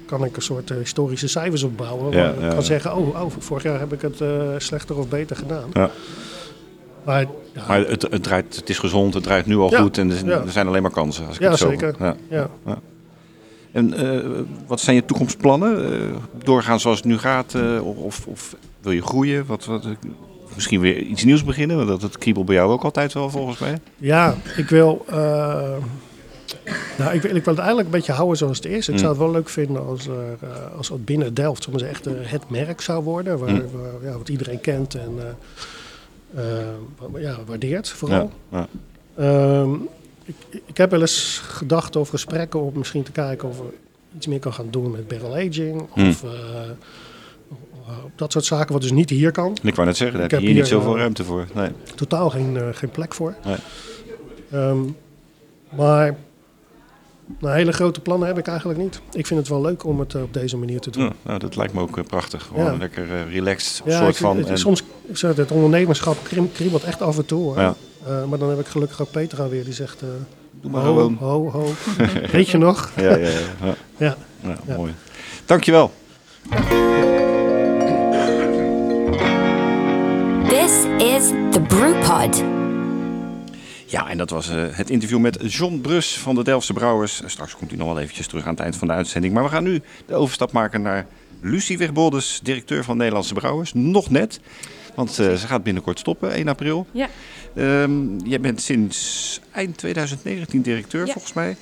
kan ik een soort eh, historische cijfers opbouwen. Ja, waar ik kan zeggen, oh, oh, vorig jaar heb ik het eh, slechter of beter gedaan. Ja. Maar ja, Maar het, het, draait, het is gezond, het draait nu al Ja, goed en er, ja. zijn alleen maar kansen. Als ik Ja, het zo zeker. Ja. ja. En eh, wat zijn je toekomstplannen? Doorgaan zoals het nu gaat? of, of wil je groeien? Wat, wat, misschien weer iets nieuws beginnen? Want dat het kriebelt bij jou ook altijd wel volgens mij. Ja, ik wil, nou, ik, wil, ik wil het eigenlijk een beetje houden zoals het is. Ik Mm. zou het wel leuk vinden als, er, eh, als het binnen Delft soms echt eh, het merk zou worden. Waar, Mm. waar- ja, wat iedereen kent en eh, ja, waardeert vooral. Ja, ja. Ehm, ik, ik heb wel eens gedacht over gesprekken om misschien te kijken of er iets meer kan gaan doen met barrel aging. Mm. Of op dat soort zaken, wat dus niet hier kan. Ik wou net zeggen, daar heb je hier niet zoveel ruimte voor. Nee. totaal geen, geen plek voor. Nee. Ehm, maar nou, hele grote plannen heb ik eigenlijk niet. Ik vind het wel leuk om het eh, op deze manier te doen. Ja, nou, dat lijkt me ook eh, prachtig. Gewoon Ja. een lekker eh, relaxed Ja, soort ik- van. het- en- soms zeg het ondernemerschap krim- kriebelt echt af en toe. Eh, maar dan heb ik gelukkig ook Petra weer die zegt... eh, Doe maar ho, gewoon. ho, ho. Weet je nog? Ja, ja, ja. ja. Ja. Ja, Ja. Mooi. Dankjewel. This is the Brewpod. Ja, en dat was eh, het interview met John Brus van de Delftse Brouwers. Straks komt hij nog wel eventjes terug aan het eind van de uitzending. Maar we gaan nu de overstap maken naar Lucie Wegboldes, directeur van Nederlandse Brouwers. Nog net, want eh, ze gaat binnenkort stoppen, 1 april. Ja. Ehm, jij bent sinds eind 2019 directeur, Ja. volgens mij.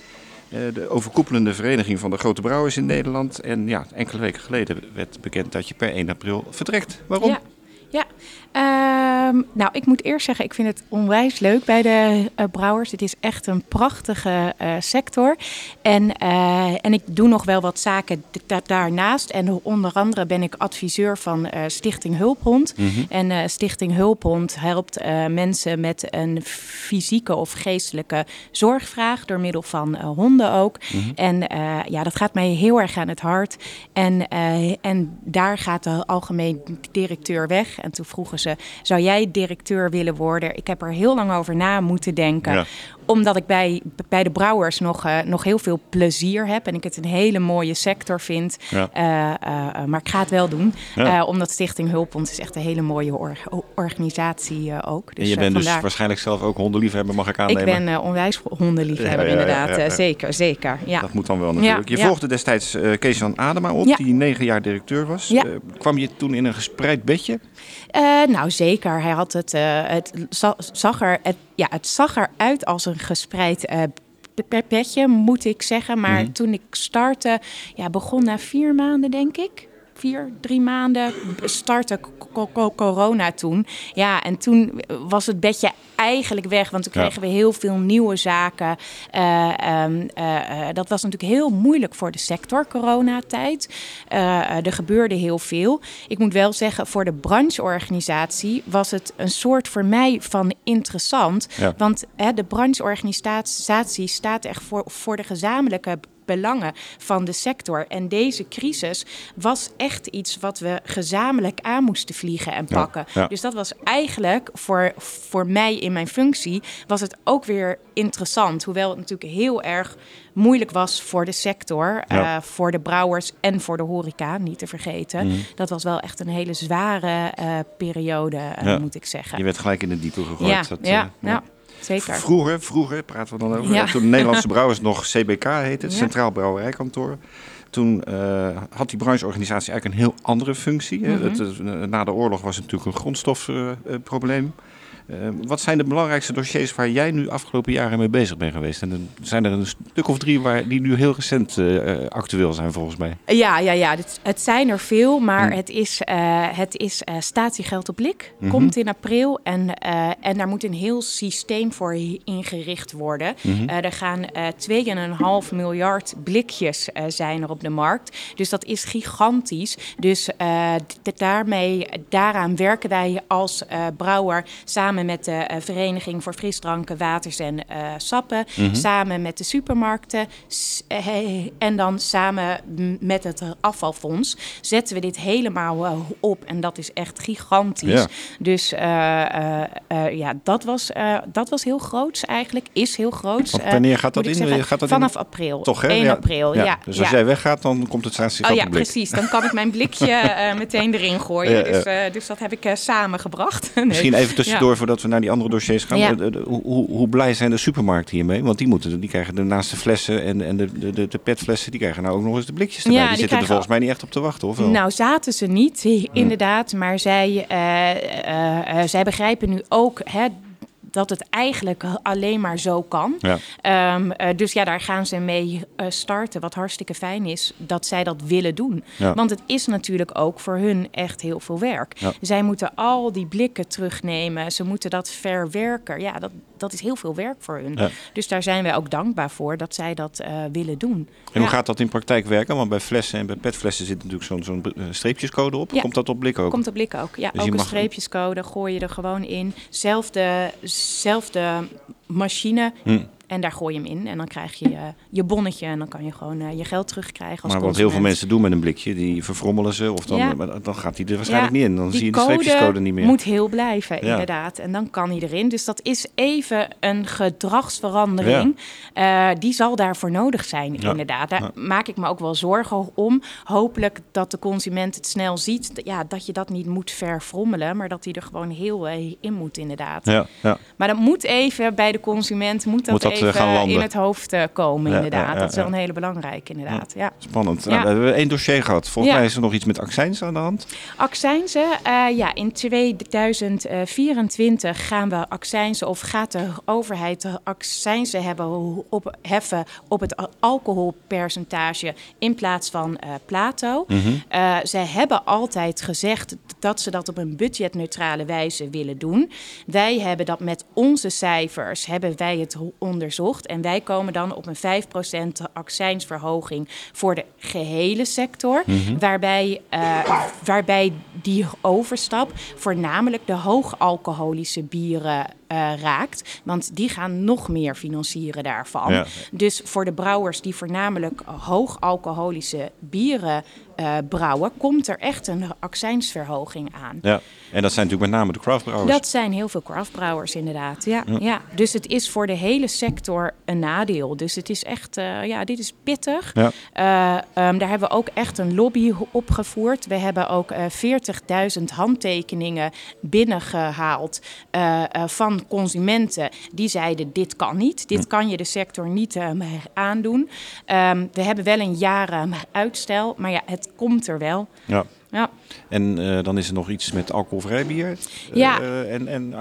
Eh, de overkoepelende vereniging van de grote brouwers in Nederland. En ja, enkele weken geleden werd bekend dat je per 1 april vertrekt. Waarom? Ja, ja. Ehm, nou, ik moet eerst zeggen, ik vind het onwijs leuk bij de uh, brouwers. Het is echt een prachtige uh, sector. En, uh, en ik doe nog wel wat zaken da daarnaast. En onder andere ben ik adviseur van Stichting Hulphond. Mm -hmm. En Stichting Hulphond helpt mensen met een fysieke of geestelijke zorgvraag door middel van honden ook. Mm -hmm. En ja, dat gaat mij heel erg aan het hart. En, en daar gaat de algemeen directeur weg. En toen vroegen ze, zou jij directeur willen worden? Ik heb er heel lang over na moeten denken. Ja omdat ik bij, bij de brouwers nog, uh, nog heel veel plezier heb. En ik het een hele mooie sector vind. Ja. Uh, uh, maar ik ga het wel doen. Ja. omdat Stichting Hulpond is echt een hele mooie or organisatie ook. Dus, en je bent dus waarschijnlijk zelf ook hondenliefhebber, mag ik aannemen? Ik ben onwijs hondenliefhebber, inderdaad. zeker, zeker. Ja. Dat moet dan wel natuurlijk. Je volgde destijds Kees van Adema op, die negen jaar directeur was. kwam je toen in een gespreid bedje? Nou, zeker. Hij had het, het zag er... Het, ja, het zag eruit als een gespreid uh, petje, moet ik zeggen. Maar mm. toen ik startte, ja, begon na vier maanden, denk ik vier, drie maanden startte corona toen. Ja, en toen was het bedje eigenlijk weg, want toen kregen we heel veel nieuwe zaken. Uh, um, uh, dat was natuurlijk heel moeilijk voor de sector, coronatijd. Uh, er gebeurde heel veel. Ik moet wel zeggen, voor de brancheorganisatie was het een soort voor mij van interessant. Ja. Want de brancheorganisatie staat echt voor, voor de gezamenlijke belangen van de sector. En deze crisis was echt iets wat we gezamenlijk aan moesten vliegen en pakken. Ja, ja. Dus dat was eigenlijk voor, voor mij in mijn functie, was het ook weer interessant. Hoewel het natuurlijk heel erg moeilijk was voor de sector, ja. uh, voor de brouwers en voor de horeca, niet te vergeten. Mm. Dat was wel echt een hele zware uh, periode, uh, moet ik zeggen. Je werd gelijk in de diepe gegooid. Ja, dat, ja, ja. Zeker. Vroeger, vroeger praten we dan over. Ja. Toen de Nederlandse Brouwers nog CBK heette, het ja. Centraal Brouwerijkantoor. Toen uh, had die brancheorganisatie eigenlijk een heel andere functie. Mm -hmm. het, na de oorlog was het natuurlijk een grondstofprobleem. Uh, wat zijn de belangrijkste dossiers waar jij nu afgelopen jaren mee bezig bent geweest? En zijn er een stuk of drie waar, die nu heel recent uh, actueel zijn volgens mij. Ja, ja, ja. Het, het zijn er veel, maar mm. het is, het is statiegeld op blik. Mm -hmm. Komt in april en, en daar moet een heel systeem voor ingericht worden. Mm -hmm. er gaan 2,5 miljard blikjes zijn er op de markt. Dus dat is gigantisch. Dus daarmee, daaraan werken wij als brouwer samen samen met de uh, Vereniging voor Frisdranken, Waters en uh, Sappen. Mm -hmm. Samen met de supermarkten. Uh, en dan samen met het afvalfonds zetten we dit helemaal op. En dat is echt gigantisch. Ja. Dus ja, dat was, dat was heel groots eigenlijk. Is heel groot. wanneer gaat dat in? Gaat dat Vanaf in? april. Toch, hè? 1 ja. april, ja. ja. Dus als jij weggaat, dan komt het straks oh, ja, precies. Dan kan ik mijn blikje meteen erin gooien. Dus, dus dat heb ik samengebracht. nee. Misschien even tussendoor voordat we naar die andere dossiers gaan. Ja. De, hoe, hoe, hoe, blij zijn de supermarkten hiermee? Want die, moeten, die krijgen de naast de flessen en, en de, de, de petflessen, die krijgen nou ook nog eens de blikjes erbij. Ja, die, die zitten er volgens mij niet echt op te wachten, of wel? Nou, zaten ze niet, inderdaad. Maar zij, uh, uh, zij begrijpen nu ook... Hè, dat het eigenlijk alleen maar zo kan. Ja. Um, uh, dus ja, daar gaan ze mee uh, starten. Wat hartstikke fijn is dat zij dat willen doen. Ja. Want het is natuurlijk ook voor hun echt heel veel werk. Ja. Zij moeten al die blikken terugnemen. Ze moeten dat verwerken. Ja, dat, dat is heel veel werk voor hun. Dus daar zijn wij ook dankbaar voor dat zij dat uh, willen doen. En hoe gaat dat in praktijk werken? Want bij flessen en bij petflessen zit natuurlijk zo'n zo'n streepjescode op. Komt dat op blik ook? Komt op blik ook. Ja, dus ook een mag... streepjescode gooi je er gewoon in. Zelfde zelfde machine. Hm. En daar gooi je hem in en dan krijg je uh, je bonnetje en dan kan je gewoon uh, je geld terugkrijgen. Als maar wat heel veel mensen doen met een blikje, die verfrommelen ze of dan, ja. dan gaat hij er waarschijnlijk ja, niet in. Dan zie je de streepjescode niet meer. moet heel blijven, ja. inderdaad. En dan kan hij erin. Dus dat is even een gedragsverandering. Uh, die zal daarvoor nodig zijn, inderdaad. Daar maak ik me ook wel zorgen om. Hopelijk dat de consument het snel ziet. Ja, dat je dat niet moet verfrommelen, maar dat hij er gewoon heel in moet, inderdaad. Maar dat moet even bij de consument, moet dat, moet dat eh, gaan landen. in het hoofd eh, komen, inderdaad. dat is wel een hele belangrijke, inderdaad. Ja. Spannend. Nou, we hebben één dossier gehad. Volgens mij is er nog iets met accijns aan de hand. Accijnzen, eh, ja, in 2024 gaan we accijnzen of gaat de overheid de accijnzen hebben op, heffen op het alcoholpercentage in plaats van eh, Plato. Zij hebben altijd gezegd dat ze dat op een budgetneutrale wijze willen doen. Wij hebben dat met onze cijfers hebben wij het ho- onderzocht en wij komen dan op een 5% accijnsverhoging voor de gehele sector, waarbij, eh, waarbij die overstap voornamelijk de hoogalcoholische bieren eh, raakt, want die gaan nog meer financieren daarvan. Ja. Dus voor de brouwers die voornamelijk hoogalcoholische bieren eh, brouwen, komt er echt een accijnsverhoging aan. Ja. En dat zijn natuurlijk met name de craftbrouwers. Dat zijn heel veel craftbrouwers inderdaad. Ja, ja. Dus het is voor de hele sector een nadeel. Dus het is echt, eh, ja, dit is pittig. Ja. Eh, ehm, daar hebben we ook echt een lobby opgevoerd. We hebben ook eh 40.000 handtekeningen binnengehaald eh, eh, van consumenten die zeiden: dit kan niet, dit kan je de sector niet eh, meer aandoen. Ehm, we hebben wel een jaren uitstel, maar ja, het komt er wel. Ja. Ja. En eh, dan is er nog iets met alcoholvrij bier. Eh, Ja. en en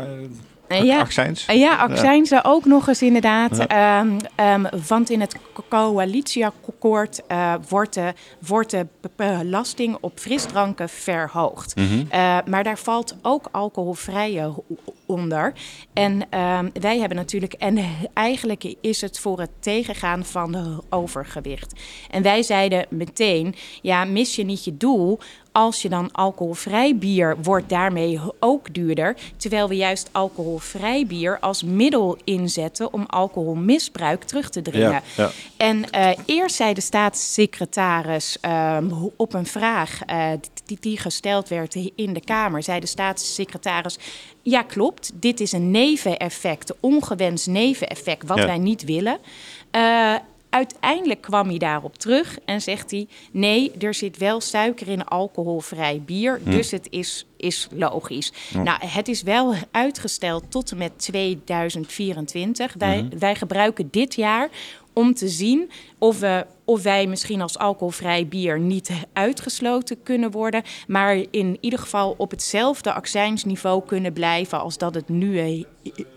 eh, ja. accijns. Ja, accijnzen ook nog eens inderdaad. Ehm, ehm, want in het co- coalitieakkoord eh, wordt, de, wordt de be- belasting op frisdranken verhoogd. Eh, maar daar valt ook alcoholvrije ho- onder. En ehm, wij hebben natuurlijk, en eigenlijk is het voor het tegengaan van de overgewicht. En wij zeiden meteen, ja, mis je niet je doel als je dan alcoholvrij bier wordt daarmee ook duurder. Terwijl we juist alcoholvrij bier als middel inzetten om alcoholmisbruik terug te dringen. Ja, ja. En eh, eerst zei de staatssecretaris ehm, op een vraag eh, die, die gesteld werd in de Kamer, zei de staatssecretaris. Ja, klopt. Dit is een neveneffect, een ongewenst neveneffect, wat Ja. wij niet willen. Eh, uiteindelijk kwam hij daarop terug en zegt hij: nee, er zit wel suiker in alcoholvrij bier, dus het is, is logisch. Nou, het is wel uitgesteld tot en met 2024. Wij, wij gebruiken dit jaar om te zien of, we, of wij misschien als alcoholvrij bier niet uitgesloten kunnen worden, maar in ieder geval op hetzelfde accijnsniveau kunnen blijven als dat het nu eh,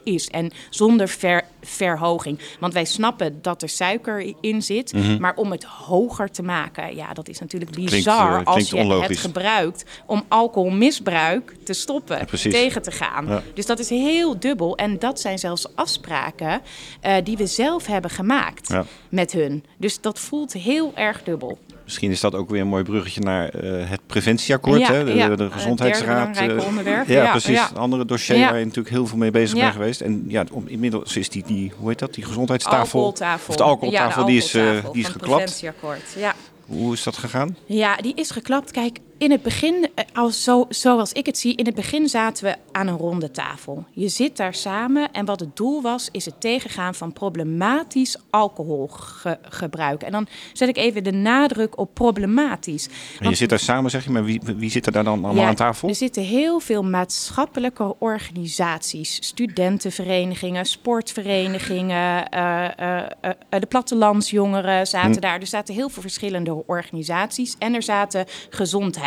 is. En zonder ver, verhoging. Want wij snappen dat er suiker in zit, maar om het hoger te maken, ja, dat is natuurlijk Klinkt, bizar eh, als je onlogisch. het gebruikt om alcoholmisbruik te stoppen, tegen te gaan. Ja. Dus dat is heel dubbel. En dat zijn zelfs afspraken eh, die we zelf hebben gemaakt Ja. met hun. Dus dat voelt heel erg dubbel. Misschien is dat ook weer een mooi bruggetje naar eh, het preventieakkoord. Ja, hè? De, ja. de Het gezondheidsraad. eh, onderwerp. Ja, Ja, precies. Een andere dossier waar je natuurlijk heel veel mee bezig bent geweest. En ja, om, inmiddels is die, die, hoe heet dat, die gezondheidstafel? Alcoholtafel. Of de alcoholtafel, die is, eh, die is geklapt. preventieakkoord. Ja. Hoe is dat gegaan? Ja, die is geklapt. Kijk, in het begin, eh, als zo, zoals ik het zie, in het begin zaten we aan een ronde tafel. Je zit daar samen en wat het doel was, is het tegengaan van problematisch alcoholgebruik. En dan zet ik even de nadruk op problematisch. En je zit daar samen, zeg je, maar wie, wie zit er daar dan allemaal ja, aan tafel? Er zitten heel veel maatschappelijke organisaties, studentenverenigingen, sportverenigingen, eh, eh, eh, de plattelandsjongeren zaten Hm. daar. Er zaten heel veel verschillende organisaties en er zaten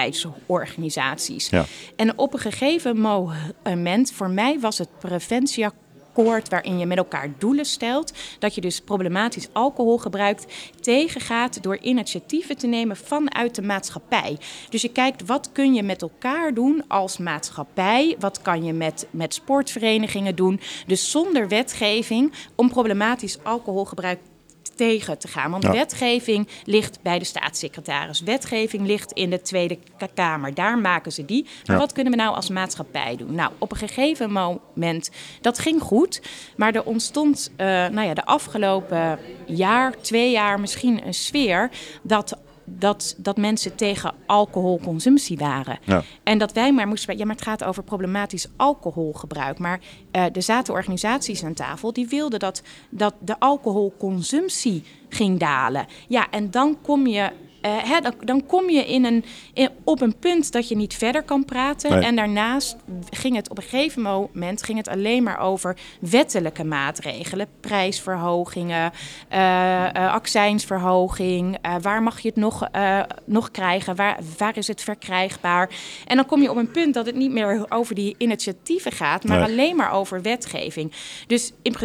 gezondheidsorganisaties. Ja. En op een gegeven moment, voor mij was het preventieakkoord waarin je met elkaar doelen stelt, dat je dus problematisch alcoholgebruik tegengaat door initiatieven te nemen vanuit de maatschappij. Dus je kijkt wat kun je met elkaar doen als maatschappij, wat kan je met, met sportverenigingen doen, dus zonder wetgeving om problematisch alcoholgebruik tegen te gaan. Want Ja. wetgeving ligt bij de staatssecretaris. Wetgeving ligt in de Tweede Ka- Kamer. Daar maken ze die. Maar Ja. wat kunnen we nou als maatschappij doen? Nou, op een gegeven moment, dat ging goed. Maar er ontstond eh, nou ja, de afgelopen jaar, twee jaar misschien een sfeer... dat dat, dat mensen tegen alcoholconsumptie waren. Ja. En dat wij maar moesten... Ja, maar het gaat over problematisch alcoholgebruik. Maar eh, er zaten organisaties aan tafel die wilden dat, dat de alcoholconsumptie ging dalen. Ja, en dan kom je hè, dan, dan kom je in een, in- op een punt dat je niet verder kan praten. Nee. En daarnaast ging het op een gegeven moment ging het alleen maar over wettelijke maatregelen. Prijsverhogingen, eh, eh, accijnsverhoging. eh, waar mag je het nog, eh, nog krijgen? Waar, waar is het verkrijgbaar? En dan kom je op een punt dat het niet meer over die initiatieven gaat, maar Nee. alleen maar over wetgeving. Dus in,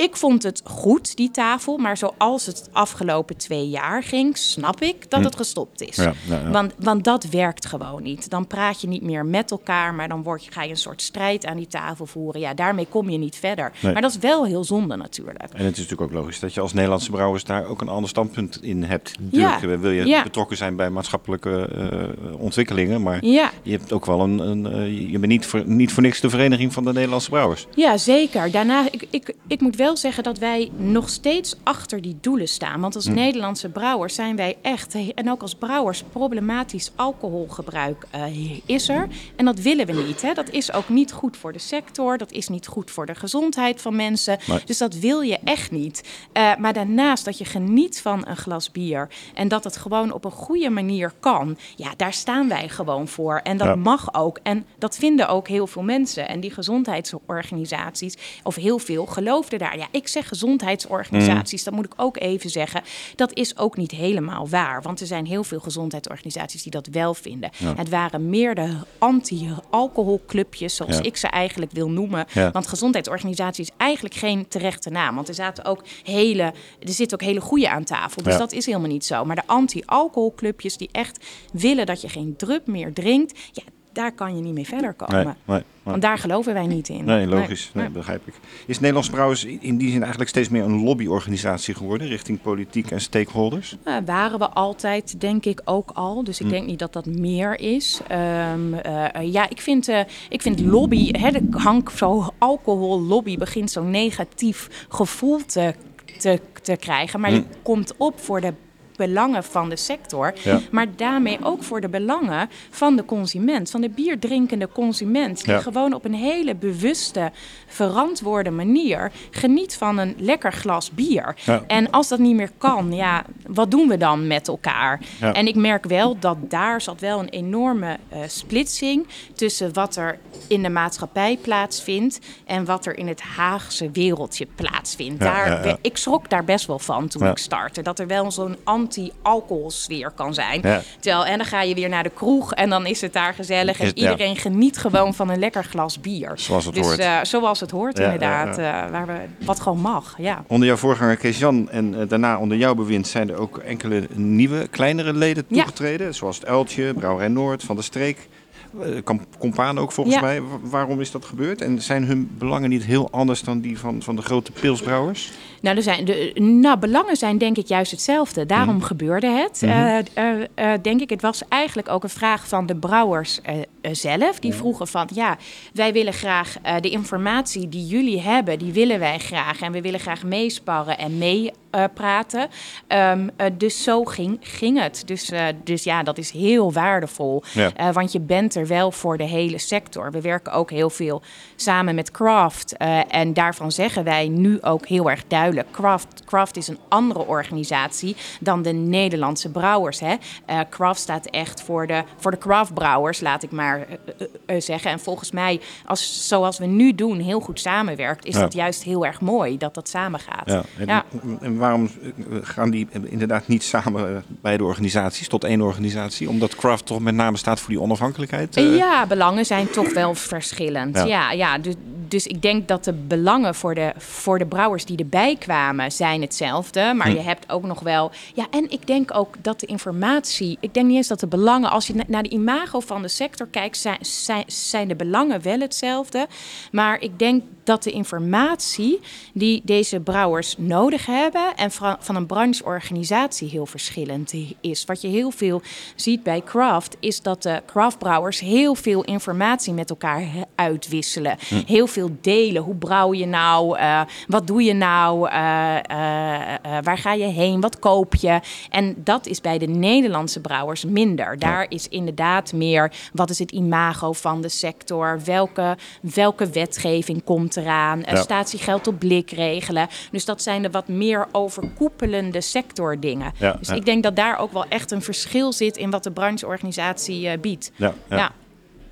ik vond het goed, die tafel. Maar zoals het afgelopen twee jaar ging, snap ik dat het gestopt is. Hm. Ja, ja, ja. Want, want dat werkt gewoon niet. Dan praat je niet meer met elkaar, maar dan word je, ga je een soort strijd aan die tafel voeren. Ja, daarmee kom je niet verder. Nee. Maar dat is wel heel zonde natuurlijk. En het is natuurlijk ook logisch dat je als Nederlandse brouwers daar ook een ander standpunt in hebt. Natuurlijk Ja. eh, wil je betrokken zijn bij maatschappelijke eh, ontwikkelingen, maar je hebt ook wel een, een eh, je bent niet voor, niet voor niks de vereniging van de Nederlandse brouwers. Ja, zeker. Daarna, ik, ik, ik moet wel zeggen dat wij nog steeds achter die doelen staan. Want als Hm. Nederlandse brouwers zijn wij echt, en ook als brouwers, problematisch alcoholgebruik eh, is er. En dat willen we niet. Hè. Dat is ook niet goed voor de sector. Dat is niet goed voor de gezondheid van mensen. Nee. Dus dat wil je echt niet. Eh, maar daarnaast dat je geniet van een glas bier. En dat het gewoon op een goede manier kan. Ja, daar staan wij gewoon voor. En dat Ja. mag ook. En dat vinden ook heel veel mensen. En die gezondheidsorganisaties, of heel veel, geloofden daar. Ja, ik zeg gezondheidsorganisaties, dat moet ik ook even zeggen. Dat is ook niet helemaal waar. Want er zijn heel veel gezondheidsorganisaties die dat wel vinden. Het waren meer de anti-alcoholclubjes, zoals Ja. ik ze eigenlijk wil noemen. Ja. Want gezondheidsorganisatie is eigenlijk geen terechte naam. Want er zaten ook hele, er zitten ook hele goede aan tafel. Dus dat is helemaal niet zo. Maar de anti-alcoholclubjes die echt willen dat je geen drup meer drinkt, ja, daar kan je niet mee verder komen. Nee, nee, nee. Want daar geloven wij niet in. Nee, logisch. Nee, begrijp ik. Is Nederlands Brouwers in die zin eigenlijk steeds meer een lobbyorganisatie geworden richting politiek en stakeholders? Eh, waren we altijd, denk ik, ook al. Dus ik Hm. denk niet dat dat meer is. Ehm, eh, ja, ik vind, eh, ik vind lobby, hè, de hank, zo alcohollobby begint zo'n negatief gevoel te, te, te krijgen. Maar die komt op voor de belangen van de sector. Ja. maar daarmee ook voor de belangen van de consument, van de bierdrinkende consument, die Ja. gewoon op een hele bewuste, verantwoorde manier geniet van een lekker glas bier. Ja. En als dat niet meer kan, ja, wat doen we dan met elkaar? En ik merk wel dat daar zat wel een enorme eh, splitsing tussen wat er in de maatschappij plaatsvindt en wat er in het Haagse wereldje plaatsvindt. Daar. Ik schrok daar best wel van toen ik startte. Dat er wel zo'n anti-alcoholsfeer kan zijn. Ja. Terwijl, en dan ga je weer naar de kroeg en dan is het daar gezellig. En iedereen geniet gewoon van een lekker glas bier. Zoals het dus, hoort. eh, zoals het hoort, inderdaad. eh, waar we, wat gewoon mag, ja. Onder jouw voorganger Kees-Jan en eh, daarna onder jouw bewind zijn er ook enkele nieuwe, kleinere leden toegetreden. Zoals het Uiltje, Brouwerij Noord, Van der Streek. Compaan ook volgens Ja. mij. Wa- Waarom is dat gebeurd? En zijn hun belangen niet heel anders dan die van, van de grote pilsbrouwers? Nou, er zijn de nou, belangen zijn denk ik juist hetzelfde. Daarom Mhm. gebeurde het. Eh, eh, eh, denk ik, het was eigenlijk ook een vraag van de brouwers zelf. Die vroegen van, ja, wij willen graag de informatie die jullie hebben, die willen wij graag. En we willen graag meesparren en meepraten. Ehm, eh, dus zo ging, ging het. Dus, dus ja, dat is heel waardevol. Ja. Want je bent er wel voor de hele sector. We werken ook heel veel samen met Craft. en daarvan zeggen wij nu ook heel erg duidelijk: Craft, Craft is een andere organisatie dan de Nederlandse brouwers. Hè? Eh, Craft staat echt voor de, voor de craftbrouwers, laat ik maar eh, eh, eh, zeggen. En volgens mij, als, zoals we nu doen, heel goed samenwerkt, is Ja. dat juist heel erg mooi dat dat samen gaat. Ja. En, waarom eh, gaan die inderdaad niet samen eh, beide organisaties tot één organisatie? Omdat Craft toch met name staat voor die onafhankelijkheid? eh? Ja, belangen zijn toch wel verschillend. Ja. Ja, ja, dus, dus ik denk dat de belangen voor de, voor de brouwers die erbij kwamen zijn hetzelfde. Maar Hm. je hebt ook nog wel... Ja, en ik denk ook dat de informatie... Ik denk niet eens dat de belangen... Als je na- naar de imago van de sector kijkt, zijn, zijn, zijn de belangen wel hetzelfde. Maar ik denk dat de informatie die deze brouwers nodig hebben... en van, een brancheorganisatie heel verschillend is. Wat je heel veel ziet bij craft... is dat de craftbrouwers heel veel informatie met elkaar uitwisselen. Heel veel delen. Hoe brouw je nou? Uh, wat doe je nou? Uh, waar ga je heen? Wat koop je? En dat is bij de Nederlandse brouwers minder. Daar is inderdaad meer wat is het imago van de sector? Welke, welke wetgeving komt eraan? Ja. Statiegeld op blik regelen. Dus dat zijn de wat meer overkoepelende sectordingen. Ja, dus ik denk dat daar ook wel echt een verschil zit in wat de brancheorganisatie biedt. ja.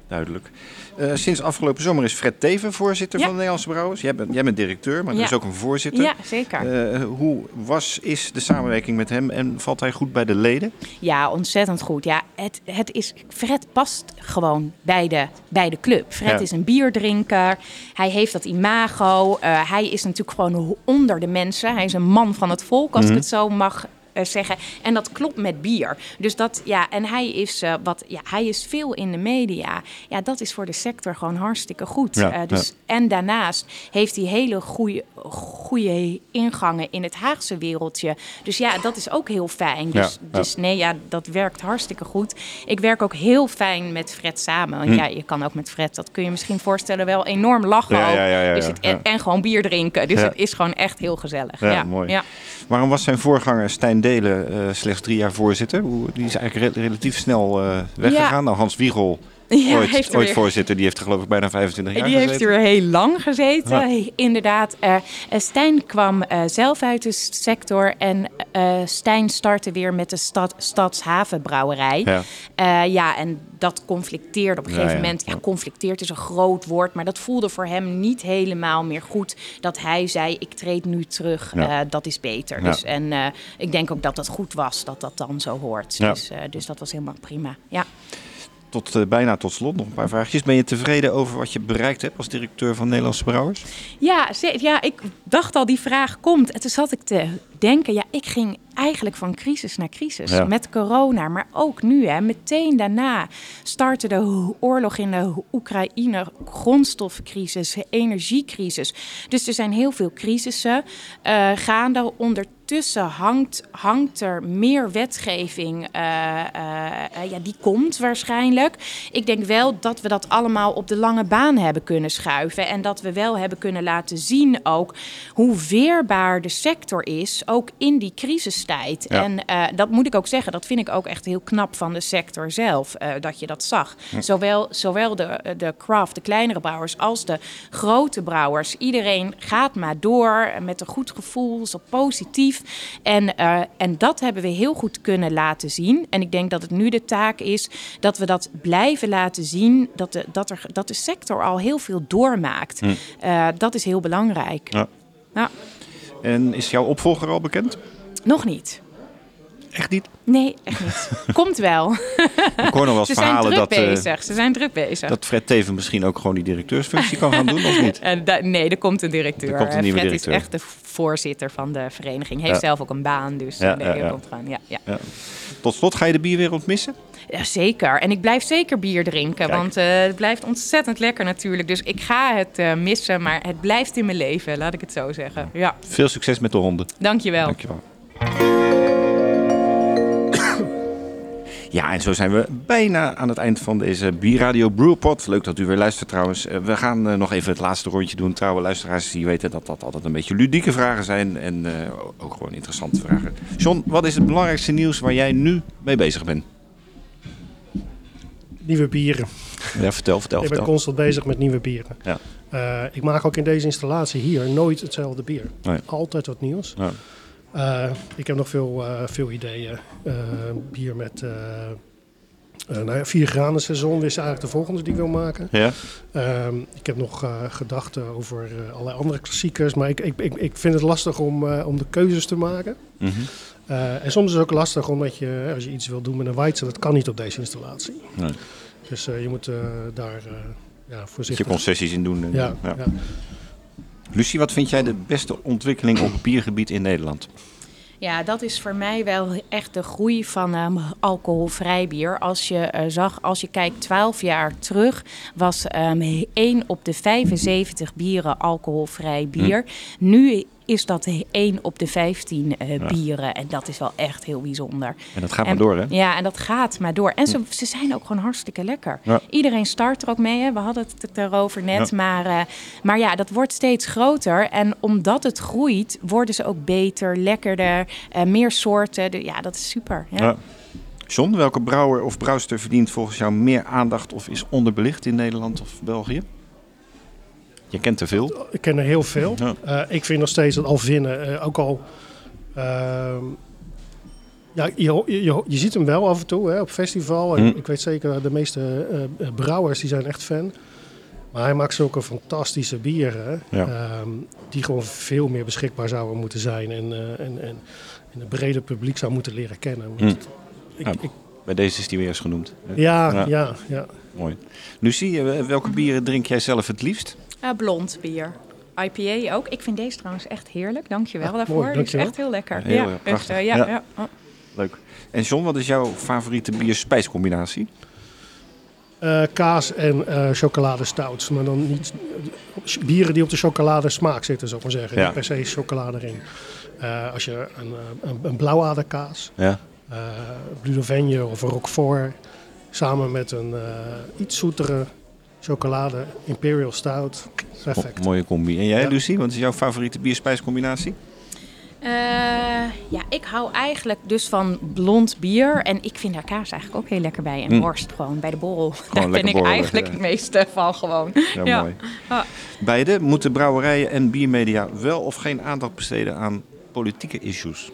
Ja duidelijk. Uh, sinds afgelopen zomer is Fred Teven voorzitter van de Nederlandse Brouwers. Jij bent, jij bent directeur, maar er is ook een voorzitter. Ja, zeker. Uh, hoe was, is de samenwerking met hem en valt hij goed bij de leden? Ja, ontzettend goed. Ja, het, het is, Fred past gewoon bij de, bij de club. Fred is een bierdrinker. Hij heeft dat imago. Uh, hij is natuurlijk gewoon onder de mensen. Hij is een man van het volk, als ik mhm. het zo mag eh, zeggen. En dat klopt met bier. Dus dat, ja, en hij is, uh, wat, ja, hij is veel in de media. Ja, dat is voor de sector gewoon hartstikke goed. Ja, uh, dus, ja. En daarnaast heeft hij hele goede, goede ingangen in het Haagse wereldje. Dus ja, dat is ook heel fijn. Dus, ja, dus nee, ja, dat werkt hartstikke goed. Ik werk ook heel fijn met Fred samen. Want hm. ja, je kan ook met Fred, dat kun je misschien voorstellen, wel enorm lachen. Ja, dus het, en, en, gewoon bier drinken. Dus het is gewoon echt heel gezellig. Ja, mooi. Ja. Waarom was zijn voorganger Stijn Delen uh, slechts drie jaar voorzitter? Die is eigenlijk re relatief snel uh, weggegaan. Ja. Nou, Hans Wiegel ja, ooit, ooit voorzitter, die heeft er geloof ik bijna 25 jaar die gezeten. Die heeft er heel lang gezeten, ja. inderdaad. Uh, Stijn kwam uh, zelf uit de sector en uh, Stijn startte weer met de stad, Stadshavenbrouwerij. Ja. ja, en dat conflicteerde op een gegeven moment. Ja, conflicteert is een groot woord, maar dat voelde voor hem niet helemaal meer goed. Dat hij zei, ik treed nu terug, dat is beter. Dus, en ik denk ook dat dat goed was, dat dat dan zo hoort. Dus, dus dat was helemaal prima, ja tot, uh, bijna tot slot nog een paar vraagjes. Ben je tevreden over wat je bereikt hebt als directeur van Nederlandse Brouwers? Ja, ja, ik dacht al die vraag komt. En toen zat ik te denken, ja, ik ging eigenlijk van crisis naar crisis. Met corona, maar ook nu. Hè, meteen daarna startte de oorlog in de Oekraïne, grondstoffencrisis, energiecrisis. Dus er zijn heel veel crisissen uh, gaande. Ondertussen hangt, hangt er meer wetgeving. Uh, uh, ja, die komt waarschijnlijk. Ik denk wel dat we dat allemaal op de lange baan hebben kunnen schuiven. En dat we wel hebben kunnen laten zien ook hoe weerbaar de sector is, ook in die crisis en uh, dat moet ik ook zeggen, dat vind ik ook echt heel knap van de sector zelf, dat je dat zag. Zowel, zowel de, de craft, de kleinere brouwers, als de grote brouwers. Iedereen gaat maar door met een goed gevoel, zo positief. En, uh, en dat hebben we heel goed kunnen laten zien. En ik denk dat het nu de taak is dat we dat blijven laten zien, dat de, dat er, dat de sector al heel veel doormaakt. Hm. dat is heel belangrijk. Ja. ja. En is jouw opvolger al bekend? Nog niet. Echt niet? Nee, echt niet. Komt wel. Ik hoor nog wel eens verhalen dat... Uh, bezig. Ze zijn druk bezig. Dat Fred Teven misschien ook gewoon die directeursfunctie kan gaan doen, of niet? En nee, er komt een directeur. Er komt een nieuwe Fred directeur. is echt de voorzitter van de vereniging. Heeft zelf ook een baan, dus ja, nee, ja, komt gewoon. Ja, ja. Tot slot, ga je de bierwereld missen? Ja, zeker. En ik blijf zeker bier drinken, want uh, het blijft ontzettend lekker natuurlijk. Dus ik ga het uh, missen, maar het blijft in mijn leven, laat ik het zo zeggen. Ja. Veel succes met de honden. Dankjewel. Dankjewel. Ja, en zo zijn we bijna aan het eind van deze Bierradio Brewpot. Leuk dat u weer luistert trouwens. Eh, we gaan eh, nog even het laatste rondje doen. Trouwe luisteraars die weten dat dat altijd een beetje ludieke vragen zijn. En uh, ook gewoon interessante vragen. John, wat is het belangrijkste nieuws waar jij nu mee bezig bent? Nieuwe bieren. Ja, vertel, vertel. Ik ben constant bezig met nieuwe bieren. Ja. Uh, ik maak ook in deze installatie hier nooit hetzelfde bier. Nee. Altijd wat nieuws. Ja. Uh, ik heb nog veel, uh, veel ideeën. Uh, bier met nou ja, vier graden seizoen is eigenlijk de volgende die ik wil maken. Ja. Ehm, ik heb nog gedachten over allerlei andere klassiekers, maar ik, ik, ik, ik vind het lastig om, om de keuzes te maken. Mm -hmm. en soms is het ook lastig omdat je, als je iets wil doen met een Weitzer, dat kan niet op deze installatie. Nee. Dus je moet daar ja, voorzichtig... je concessies in doen. ja. ja. Lucie, wat vind jij de beste ontwikkeling op biergebied in Nederland? Ja, dat is voor mij wel echt de groei van um, alcoholvrij bier. Als je uh, zag, als je kijkt 12 jaar terug, was um, 1 op de 75 bieren alcoholvrij bier. Hm. Nu is dat 1 op de 15 uh, bieren. En dat is wel echt heel bijzonder. En dat gaat maar door, hè? Ja, en dat gaat maar door. En ze, ze zijn ook gewoon hartstikke lekker. Ja. Iedereen start er ook mee. Hè? We hadden het erover net. Maar, uh, maar ja, dat wordt steeds groter. En omdat het groeit, worden ze ook beter, lekkerder, uh, meer soorten. De, ja, dat is super. Ja. John, welke brouwer of brouwster verdient volgens jou meer aandacht of is onderbelicht in Nederland of België? Je kent er veel. Ik ken er heel veel. Ja. Uh, ik vind nog steeds dat Alvinnen, uh, ook al... Uh, ja, je, je, je, ziet hem wel af en toe hè, op festival. En hm. ik weet zeker, de meeste uh, brouwers die zijn echt fan. Maar hij maakt zulke fantastische bieren. Ja. die gewoon veel meer beschikbaar zouden moeten zijn. En, en, en, en het brede publiek zou moeten leren kennen. Hm. Ik, ik, bij deze is die weer eens genoemd. Ja, ja, ja. ja. Mooi. Nu zie je, welke bieren drink jij zelf het liefst? Uh, blond bier. IPA ook. Ik vind deze trouwens echt heerlijk. Dankjewel ah, daarvoor. Mooi, dankjewel. Die is echt heel lekker. Heel ja, prachtig. Dus, uh, ja, ja. ja. Oh. Leuk. En John, wat is jouw favoriete bier-spijscombinatie? Uh, kaas en uh, chocoladestouts. Maar dan niet bieren die op de chocolade smaak zitten, zou ik maar zeggen. Ja. Niet per se chocolade erin. Uh, als je een, een, een blauwaderkaas, ja. Of een Roquefort, samen met een iets zoetere chocolade, Imperial Stout. Perfect. mooie combi. En jij, ja. Lucie, wat is jouw favoriete bierspijscombinatie? Uh, ja, ik hou eigenlijk dus van blond bier. En ik vind daar kaas eigenlijk ook heel lekker bij. En mm. worst gewoon bij de borrel. Gewoon daar ben ik eigenlijk ja. het meeste van gewoon. Ja, ja. mooi. Ah. Beide moeten brouwerijen en biermedia wel of geen aandacht besteden aan politieke issues?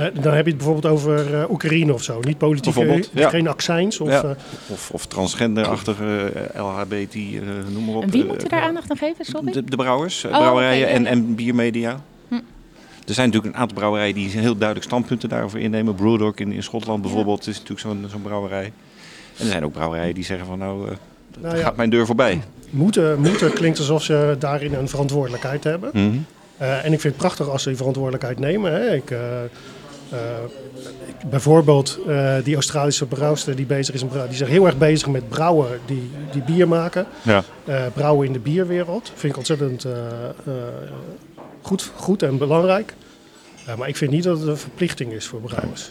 Uh, dan heb je het bijvoorbeeld over uh, Oekraïne of zo. Niet politiek, ja. geen accijns. Of, ja. uh, of, of transgenderachtige LHBT, noem maar op. En wie moet daar aandacht aan geven? Sorry? De, de brouwers, oh, brouwerijen okay, en, en biermedia. Hm. Er zijn natuurlijk een aantal brouwerijen die heel duidelijk standpunten daarover innemen. Brewdog in, in Schotland bijvoorbeeld is natuurlijk zo'n zo'n brouwerij. En er zijn ook brouwerijen die zeggen van nou, nou gaat mijn deur voorbij. Moeten, moeten klinkt alsof ze daarin een verantwoordelijkheid hebben. Mm -hmm. en ik vind het prachtig als ze die verantwoordelijkheid nemen. Hè. Ik, uh, bijvoorbeeld uh, die Australische brouwster die bezig is, die is heel erg bezig met brouwen die, die bier maken. Ja. Uh, brouwen in de bierwereld. Vind ik ontzettend goed, goed en belangrijk. maar ik vind niet dat het een verplichting is voor brouwers.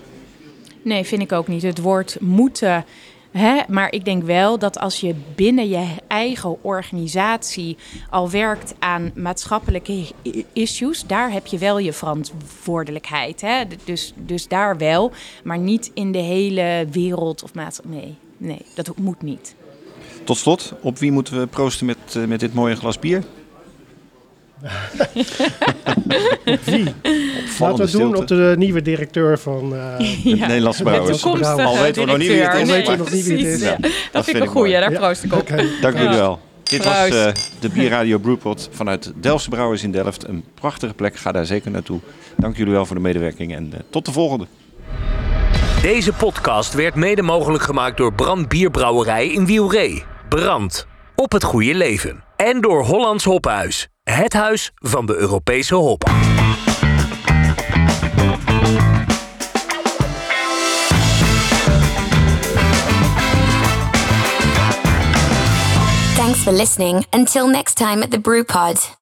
Nee, vind ik ook niet. Het woord moeten Hè? Maar ik denk wel dat als je binnen je eigen organisatie al werkt aan maatschappelijke issues, daar heb je wel je verantwoordelijkheid. Hè? Dus, dus daar wel, maar niet in de hele wereld of maatschappij. Nee, nee, dat moet niet. Tot slot, op wie moeten we proosten met, uh, met dit mooie glas bier? Wie? Laten we het doen op de nieuwe directeur van uh, ja, Nederlandse Brouwers. Al weten we nog niet wie het is. Nee, weten we nog niet wie het is. Ja, dat, dat vind ik een goeie, daar proost ik op. Okay. Dank jullie wel. Dit was uh, de Bierradio Brewpot vanuit Delftse Brouwers in Delft. Een prachtige plek, ga daar zeker naartoe. Dank jullie wel voor de medewerking en uh, tot de volgende. Deze podcast werd mede mogelijk gemaakt door Brand Bierbrouwerij in Wielree. Brand. Op het goede leven. En door Hollands Hophuis. Het huis van de Europese hop. Thanks for listening. Until next time at the Brewpod.